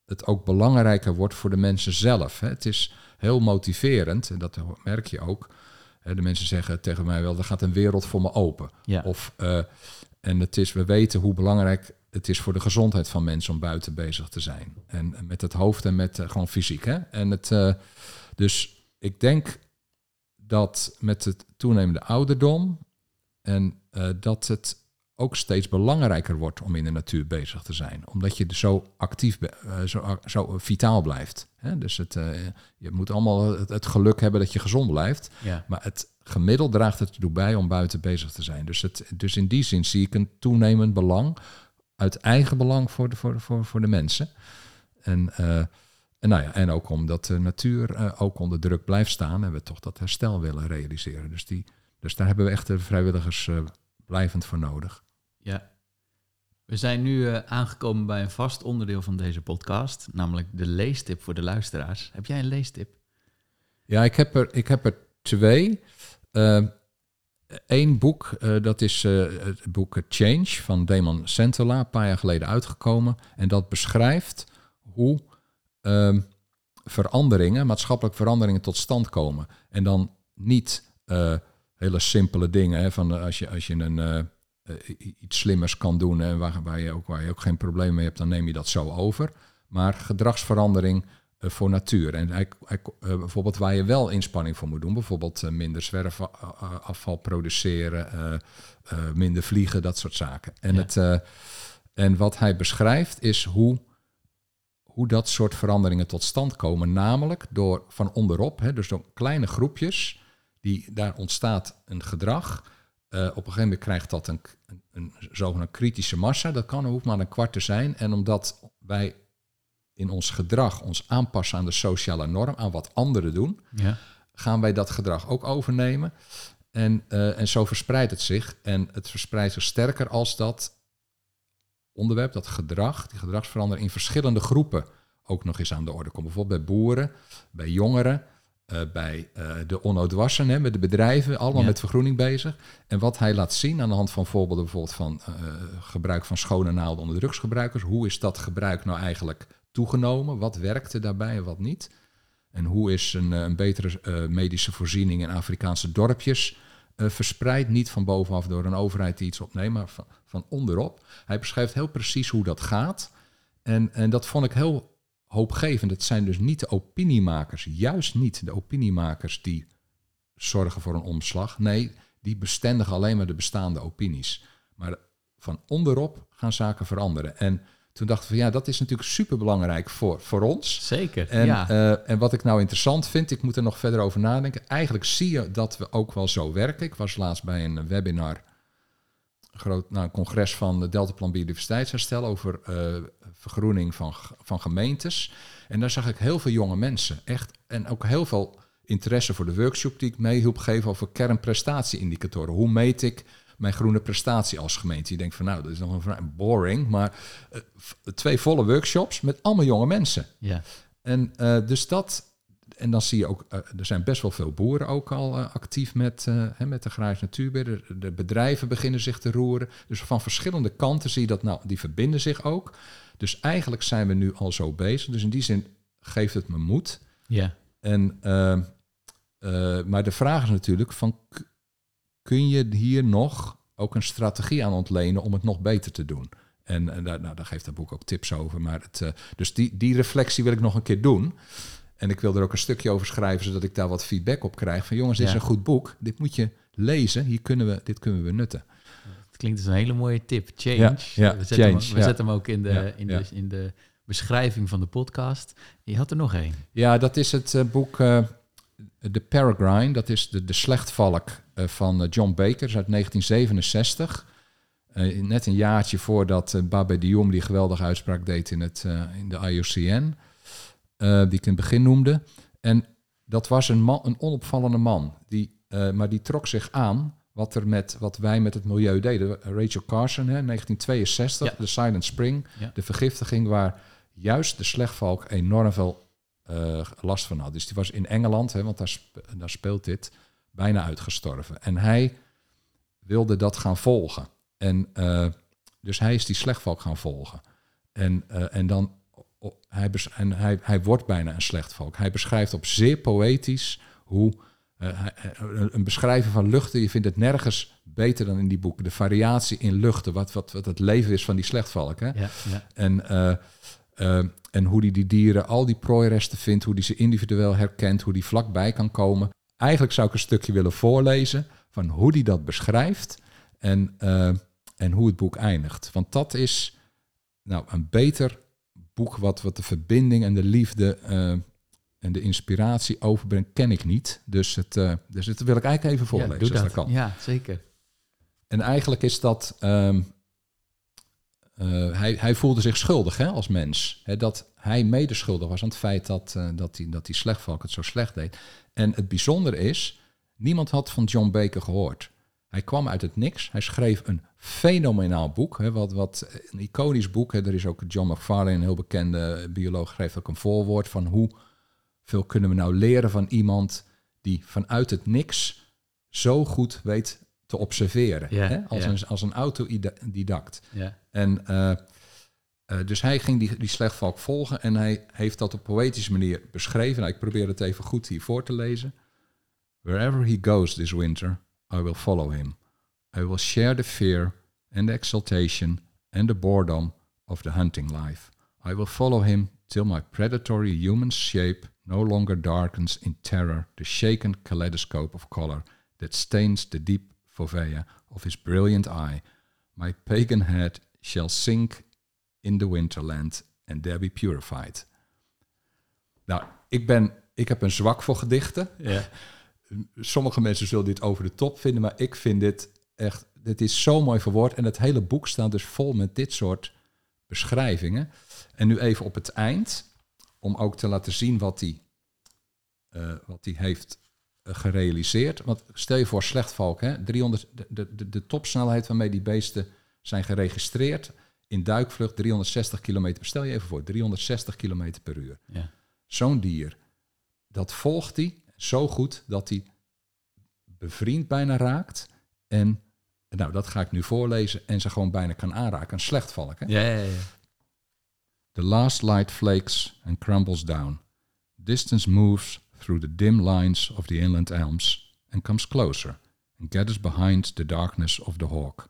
het ook belangrijker wordt voor de mensen zelf. Hè. Het is heel motiverend, en dat merk je ook. De mensen zeggen tegen mij wel, er gaat een wereld voor me open. Ja. Of, eh, en het is, we weten hoe belangrijk het is voor de gezondheid van mensen om buiten bezig te zijn. En met het hoofd en met eh, gewoon fysiek. Hè? En het, eh, dus ik denk dat met het toenemende ouderdom en dat het ook steeds belangrijker wordt om in de natuur bezig te zijn. Omdat je zo actief, eh, zo, zo vitaal blijft. Dus het, eh, je moet allemaal het, geluk hebben dat je gezond blijft. Ja. Maar het gemiddeld draagt het ertoe bij om buiten bezig te zijn. Dus, het, dus in die zin zie ik een toenemend belang uit eigen belang voor de, voor, voor, voor de mensen. En, eh, en, nou ja, en ook omdat de natuur eh, ook onder druk blijft staan en we toch dat herstel willen realiseren. Dus, die, dus daar hebben we echt de vrijwilligers eh, blijvend voor nodig. Ja. We zijn nu eh, aangekomen bij een vast onderdeel van deze podcast, namelijk de leestip voor de luisteraars. Heb jij een leestip? Ja, ik heb er, ik heb er twee. Eén boek, eh, dat is eh, het boek Change van Damon Centela, een paar jaar geleden uitgekomen. En dat beschrijft hoe ehm, veranderingen, maatschappelijke veranderingen tot stand komen. En dan niet hele simpele dingen, hè, van als je, als je een, iets slimmers kan doen en waar, waar, je ook, waar je ook geen probleem mee hebt, dan neem je dat zo over. Maar gedragsverandering eh, voor natuur. En hij, hij, eh, bijvoorbeeld waar je wel inspanning voor moet doen, bijvoorbeeld eh, minder zwerfafval produceren, eh, eh, minder vliegen, dat soort zaken. En, Ja. het, eh, en wat hij beschrijft is hoe, hoe dat soort veranderingen tot stand komen, namelijk door van onderop, hè, dus door kleine groepjes, die, daar ontstaat een gedrag. Eh, op een gegeven moment krijgt dat een, een, een zogenaamde kritische massa. Dat kan hoeft maar een kwart te zijn. En omdat wij in ons gedrag ons aanpassen aan de sociale norm, aan wat anderen doen, Ja. gaan wij dat gedrag ook overnemen. En, eh, en zo verspreidt het zich. En het verspreidt zich sterker als dat onderwerp, dat gedrag, die gedragsverandering in verschillende groepen ook nog eens aan de orde komt. Bijvoorbeeld bij boeren, bij jongeren, eh, bij eh, de onoudwassen, hè, met de bedrijven, allemaal Ja. met vergroening bezig. En wat hij laat zien aan de hand van voorbeelden bijvoorbeeld van eh, gebruik van schone naalden onder drugsgebruikers. Hoe is dat gebruik nou eigenlijk toegenomen? Wat werkte daarbij en wat niet? En hoe is een, een betere medische voorziening in Afrikaanse dorpjes verspreid? Niet van bovenaf door een overheid die iets opneemt, maar van, van onderop. Hij beschrijft heel precies hoe dat gaat. En, en dat vond ik heel hoopgevend. Het zijn dus niet de opiniemakers, juist niet de opiniemakers die zorgen voor een omslag. Nee, die bestendigen alleen maar de bestaande opinies. Maar van onderop gaan zaken veranderen. En toen dachten we, ja, dat is natuurlijk superbelangrijk voor, voor ons. Zeker, En, ja. eh, en wat ik nou interessant vind, ik moet er nog verder over nadenken. Eigenlijk zie je dat we ook wel zo werken. Ik was laatst bij een webinar, een groot nou, een congres van de Deltaplan Biodiversiteitsherstel over eh, vergroening van, van gemeentes. En daar zag ik heel veel jonge mensen, echt. En ook heel veel interesse voor de workshop die ik mee hielp geven over kernprestatieindicatoren. Hoe meet ik mijn groene prestatie als gemeente? Je denkt van nou, dat is nog een vrij boring, maar eh, twee volle workshops met allemaal jonge mensen. ja. En eh, dus dat. En dan zie je ook, eh, er zijn best wel veel boeren ook al actief met, hè, met de agrarische natuurbeheer. De, de bedrijven beginnen zich te roeren. Dus van verschillende kanten zie je dat, nou, die verbinden zich ook. Dus eigenlijk zijn we nu al zo bezig. Dus in die zin geeft het me moed. ja. En, eh, eh, maar de vraag is natuurlijk van, kun je hier nog ook een strategie aan ontlenen om het nog beter te doen? En, en daar, nou, daar geeft dat boek ook tips over. Maar het, eh, dus die, die reflectie wil ik nog een keer doen. En ik wil er ook een stukje over schrijven, zodat ik daar wat feedback op krijg. Van jongens, dit is een goed boek. Dit moet je lezen. Hier kunnen we, dit kunnen we nutten. Klinkt als een hele mooie tip. Change. Ja, ja, we zetten, change, hem, we ja. zetten hem ook in de, in, de, in de beschrijving van de podcast. Je had er nog één. Ja, dat is het eh, boek uh, The Peregrine. Dat is de, de slechtvalk uh, van John Baker, uit 1967. Uh, net een jaartje voordat uh, Babé Diom die geweldige uitspraak deed in, het, in de IUCN. Die ik in het begin noemde. En dat was een, man, een onopvallende man. Die, maar die trok zich aan wat, er met, wat wij met het milieu deden. Rachel Carson, hè, 1962, Ja. de Silent Spring, Ja. de vergiftiging waar juist de slechtvalk enorm veel eh, last van had. Dus die was in Engeland, hè, want daar, sp- daar speelt dit, bijna uitgestorven. En hij wilde dat gaan volgen. En eh, dus hij is die slechtvalk gaan volgen. En, eh, en dan hij, en hij, hij wordt bijna een slechtvalk. Hij beschrijft op zeer poëtisch hoe eh, hij- een- beschrijving van luchten. Je vindt het nergens beter dan in die boeken. De variatie in luchten, wat, wat, wat het leven is van die slechtvalk. Hè? Ja, ja. En, eh, eh, en hoe die die dieren, al die prooiresten vindt, hoe die ze individueel herkent, hoe die vlakbij kan komen. Eigenlijk zou ik een stukje willen voorlezen van hoe die dat beschrijft en, eh, en hoe het boek eindigt. Want dat is nou, een beter boek wat, wat de verbinding en de liefde eh, en de inspiratie overbrengt, ken ik niet. Dus, het, eh, dus dat wil ik eigenlijk even voorlezen ja, doe als dat. dat kan. Ja, zeker. En eigenlijk is dat. ehm, eh, hij, hij voelde zich schuldig hè, als mens. Hè, dat hij medeschuldig was aan het feit dat, eh, dat, die, dat die slechtvalk het zo slecht deed. En het bijzondere is, niemand had van John Baker gehoord. Hij kwam uit het niks. Hij schreef een fenomenaal boek. Hè, wat, wat een iconisch boek. Hè. Er is ook John McFarlane, een heel bekende bioloog, schreef ook een voorwoord van hoeveel kunnen we nou leren van iemand die vanuit het niks zo goed weet te observeren. Hè? Als, een, als een autodidact. Ja. En eh, eh, dus hij ging die, die slechtvalk volgen en hij heeft dat op poëtische manier beschreven. Nou, ik probeer het even goed hier voor te lezen. Wherever he goes this winter, I will follow him. I will share the fear and the exultation and the boredom of the hunting life. I will follow him till my predatory human shape no longer darkens in terror the shaken kaleidoscope of color that stains the deep fovea of his brilliant eye. My pagan head shall sink in the winterland and there be purified. Nou, ik, ben, ik heb een zwak voor gedichten. Ja. Sommige mensen zullen dit over de top vinden, maar ik vind dit echt, dit is zo mooi verwoord. En het hele boek staat dus vol met dit soort beschrijvingen. En nu even op het eind, om ook te laten zien wat hij eh, wat hij heeft eh, gerealiseerd. Want stel je voor slechtvalk, hè, 300, de, de, de, de topsnelheid waarmee die beesten zijn geregistreerd in duikvlucht 360 kilometer. Stel je even voor, 360 kilometer per uur. Ja. Zo'n dier, dat volgt hij zo goed dat hij bevriend bijna raakt. En nou, dat ga ik nu voorlezen en ze gewoon bijna kan aanraken. Een slechtvalk, hè? Ja, ja, ja. The last light flakes and crumbles down. Distance moves through the dim lines of the inland elms and comes closer and gathers behind the darkness of the hawk.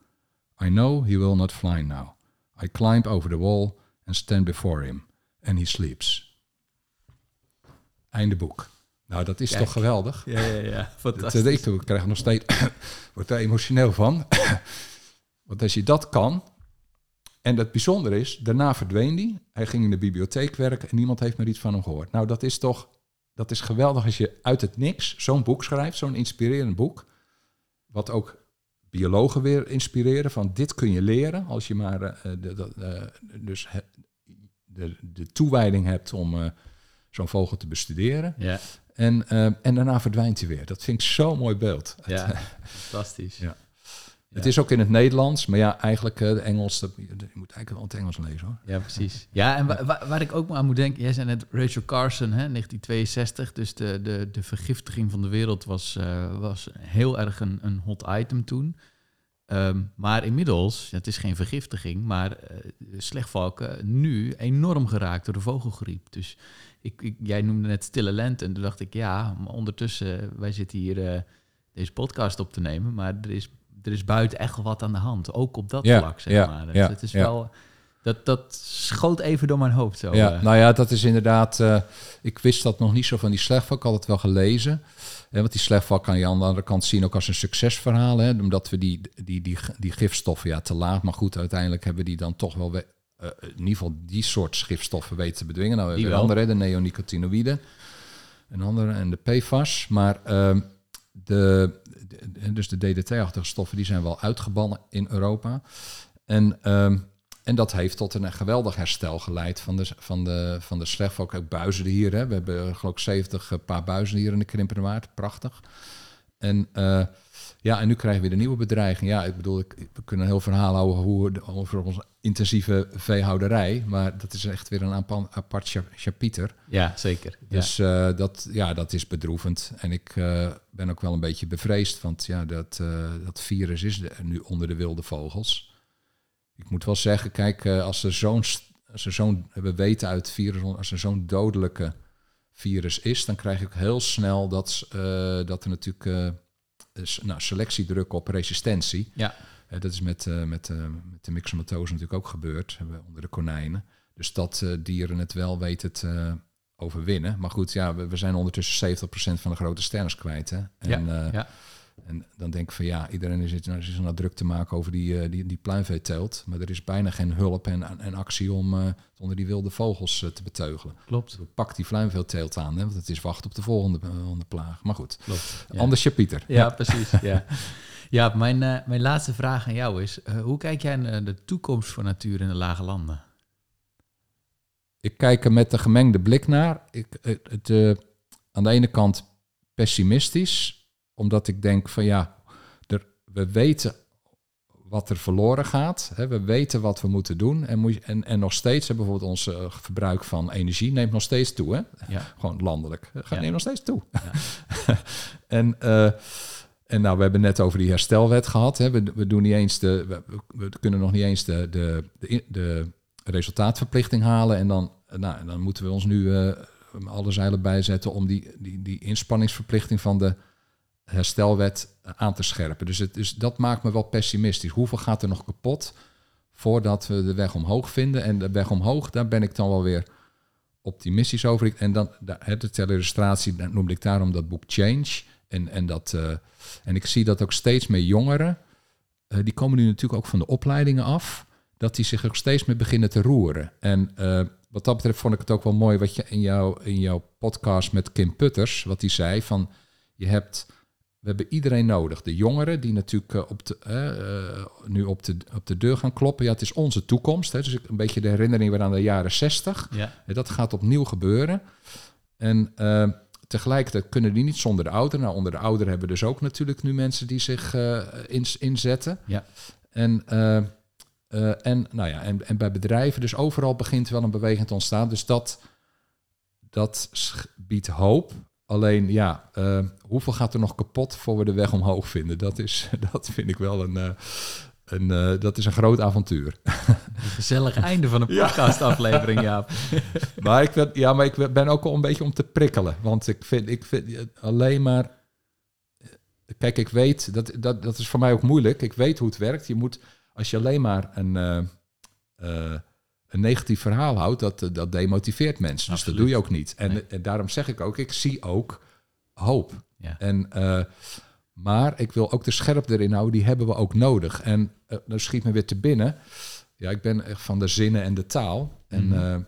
I know he will not fly now. I climb over the wall and stand before him, and he sleeps. Einde boek. Nou, dat is Kijk. toch geweldig? Ja, ja, ja. Dat, Fantastisch. ik, ik krijg er nog steeds, word daar emotioneel van. Want als je dat kan, en het bijzondere is, daarna verdween hij. Hij ging in de bibliotheek werken en niemand heeft meer iets van hem gehoord. Nou, dat is toch, dat is geweldig als je uit het niks zo'n boek schrijft, zo'n inspirerend boek. Wat ook biologen weer inspireren van dit kun je leren als je maar eh, de, de, de- dus de, de toewijding hebt om eh, zo'n vogel te bestuderen. Ja, En, eh, en daarna verdwijnt hij weer. Dat vind ik zo'n mooi beeld. ja. Fantastisch. Ja. Het is ook in het Nederlands, maar ja, eigenlijk eh, de Engels, dat, je moet eigenlijk wel het Engels lezen hoor. Ja, precies. Ja, en wa- wa- waar ik ook aan moet denken, jij zei net Rachel Carson, hè, 1962, dus de, de, de vergiftiging van de wereld was, eh, was heel erg een, een hot item toen. Ehm, maar inmiddels, het is geen vergiftiging, maar eh, slechtvalken nu enorm geraakt door de vogelgriep. Dus ik, ik, jij noemde net Stille Lente en toen dacht ik, ja, maar ondertussen, wij zitten hier deze podcast op te nemen, maar er is, er is buiten echt wel wat aan de hand, ook op dat Ja, vlak, zeg ja, maar. Dus ja, het is wel... Dat, dat schoot even door mijn hoofd zo. ja, eh. nou ja, dat is inderdaad. eh, ik wist dat nog niet zo van die slechtvalk. Ik had het wel gelezen. Hè, want die slechtvalk kan je aan de andere kant zien ook als een succesverhaal. Hè, omdat we die, die, die, die gifstoffen, ja, te laat. Maar goed, uiteindelijk hebben we die dan toch wel. we- eh, in ieder geval die soort gifstoffen weten te bedwingen. Nou, we hebben andere, de neonicotinoïden. Een andere en de PFAS. Maar ehm, de- dus de DDT-achtige stoffen die zijn wel uitgebannen in Europa. En, ehm, en dat heeft tot een geweldig herstel geleid van de, van de, van de slechtvalk. Ook buizen hier. Hè. We hebben geloof ik 70 paar buizen hier in de Krimpenwaard. Prachtig. En, eh, ja, en nu krijgen we weer de nieuwe bedreiging. Ja, ik bedoel, we kunnen een heel verhaal houden hoe, over onze intensieve veehouderij. Maar dat is echt weer een apart, chapiter. Ja, zeker. Dus ja. dat, ja, dat is bedroevend. En ik ben ook wel een beetje bevreesd. Want ja, dat, dat virus is nu onder de wilde vogels. Ik moet wel zeggen, kijk, als er zo'n als er zo'n, we weten uit virus, als er zo'n dodelijke virus is, dan krijg ik heel snel dat, dat er natuurlijk uh, nou, selectiedruk op resistentie. Ja. Uh, dat is met, met, met de myxomatose natuurlijk ook gebeurd, onder de konijnen. Dus dat dieren het wel weten te overwinnen. Maar goed, ja, we, we zijn ondertussen 70% van de grote sterns kwijt. Hè? En, ja, ja. En dan denk ik van ja, iedereen is, is nou druk te maken over die, uh, die, die pluimveeteelt. Maar er is bijna geen hulp en, en actie om uh, onder die wilde vogels uh, te beteugelen. Klopt. Pak die pluimveeteelt aan, hè, want het is wachten op de volgende, volgende plaag. Maar goed, Klopt. Ja. Anders Pieter. Ja, ja. precies. ja. ja, mijn, mijn laatste vraag aan jou is, hoe kijk jij naar de toekomst voor natuur in de lage landen? Ik kijk er met de gemengde blik naar. Ik, het, aan de ene kant pessimistisch omdat ik denk van ja, er, we weten wat er verloren gaat. Hè, we weten wat we moeten doen. En, moet en, en nog steeds, hè, bijvoorbeeld ons uh, verbruik van energie neemt nog steeds toe. Hè? Ja. Gewoon landelijk. Gaat ja. neemt nog steeds toe. Ja. en, uh, en nou, we hebben net over die herstelwet gehad. Hè. We, we doen niet eens de, we, kunnen nog niet eens de, de, de, resultaatverplichting halen. En dan, nou, dan moeten we ons nu uh, alle zeilen bijzetten om die, die, die inspanningsverplichting van de herstelwet aan te scherpen. Dus, het, dus dat maakt me wel pessimistisch. Hoeveel gaat er nog kapot voordat we de weg omhoog vinden? En de weg omhoog, daar ben ik dan wel weer optimistisch over. En dan de illustratie noemde ik daarom dat boek Change. En, en, dat, uh, en ik zie dat ook steeds meer jongeren, uh, die komen nu natuurlijk ook van de opleidingen af, dat die zich ook steeds meer beginnen te roeren. En uh, wat dat betreft vond ik het ook wel mooi wat je in, jou, in jouw podcast met Kim Putters, wat hij zei van je hebt we hebben iedereen nodig. De jongeren die natuurlijk op de, nu op de, op de deur gaan kloppen. Ja, het is onze toekomst. Hè. Dus een beetje de herinnering weer aan de jaren zestig. Ja. Dat gaat opnieuw gebeuren. En tegelijkertijd kunnen die niet zonder de ouderen. Nou, onder de ouderen hebben we dus ook natuurlijk nu mensen die zich in, inzetten. Ja. En, en, nou ja, en, en bij bedrijven, dus overal begint wel een beweging te ontstaan. Dus dat, dat biedt hoop. Alleen ja, hoeveel gaat er nog kapot voor we de weg omhoog vinden? Dat, is, dat vind ik wel een, een, uh, dat is een groot avontuur. Een gezellig einde van een podcastaflevering, ja. maar ik ben, ja, maar ik ben ook al een beetje om te prikkelen. Want ik vind, ik vind alleen maar... Kijk, ik weet, dat, dat, dat is voor mij ook moeilijk. Ik weet hoe het werkt. Je moet, als je alleen maar een een negatief verhaal houdt, dat, dat demotiveert mensen. Dus dat doe je ook niet. En, Nee. en daarom zeg ik ook, ik zie ook hoop. Ja. En, maar ik wil ook de scherp erin houden, die hebben we ook nodig. En uh, dan schiet me weer te binnen. Ja, ik ben echt van de zinnen en de taal. En Mhm.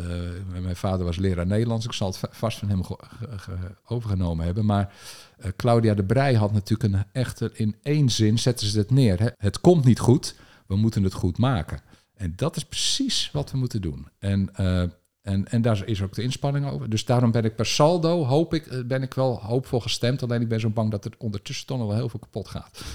uh, mijn vader was leraar Nederlands. Ik zal het va- vast van hem ge- ge- ge- overgenomen hebben. Maar eh, Claudia de Brij had natuurlijk een echte... In één zin zetten ze het neer. Hè. Het komt niet goed, we moeten het goed maken. En dat is precies wat we moeten doen. En, uh, en, en daar is ook de inspanning over. Dus daarom ben ik per saldo, hoop ik, uh, ben ik wel hoopvol gestemd. Alleen ik ben zo bang dat er ondertussen toch nog wel heel veel kapot gaat.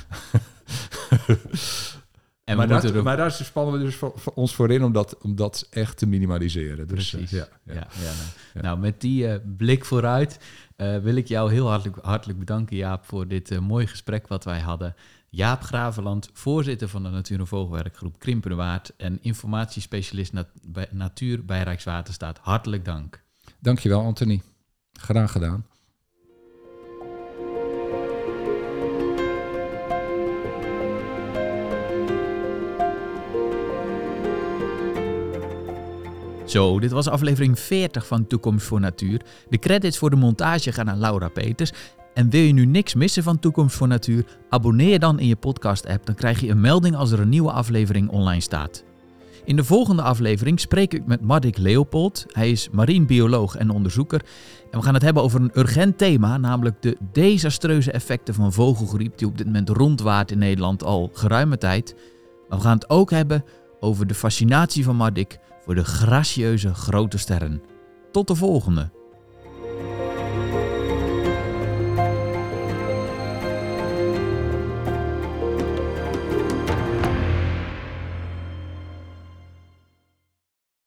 En maar, er- maar daar spannen we dus voor, voor ons voor in om dat, om dat echt te minimaliseren. Dus, Precies. uh, Ja, ja, ja. ja. nou. Ja. nou, met die eh, blik vooruit eh, wil ik jou heel hartelijk, hartelijk bedanken, Jaap, voor dit eh, mooie gesprek wat wij hadden. Jaap Graveland, voorzitter van de Natuur- en Vogelwerkgroep Krimpenwaard en informatiespecialist nat bij Natuur bij Rijkswaterstaat. Hartelijk dank. Dankjewel, Anthony. Graag gedaan. Zo, dit was aflevering 40 van Toekomst voor Natuur. De credits voor de montage gaan naar Laura Peters. En wil je nu niks missen van Toekomst voor Natuur? Abonneer je dan in je podcast-app. Dan krijg je een melding als er een nieuwe aflevering online staat. In de volgende aflevering spreek ik met Mardik Leopold. Hij is marinebioloog en onderzoeker. En we gaan het hebben over een urgent thema, namelijk de desastreuze effecten van vogelgriep die op dit moment rondwaart in Nederland al geruime tijd. Maar we gaan het ook hebben over de fascinatie van Mardik voor de gracieuze grote sterren. Tot de volgende!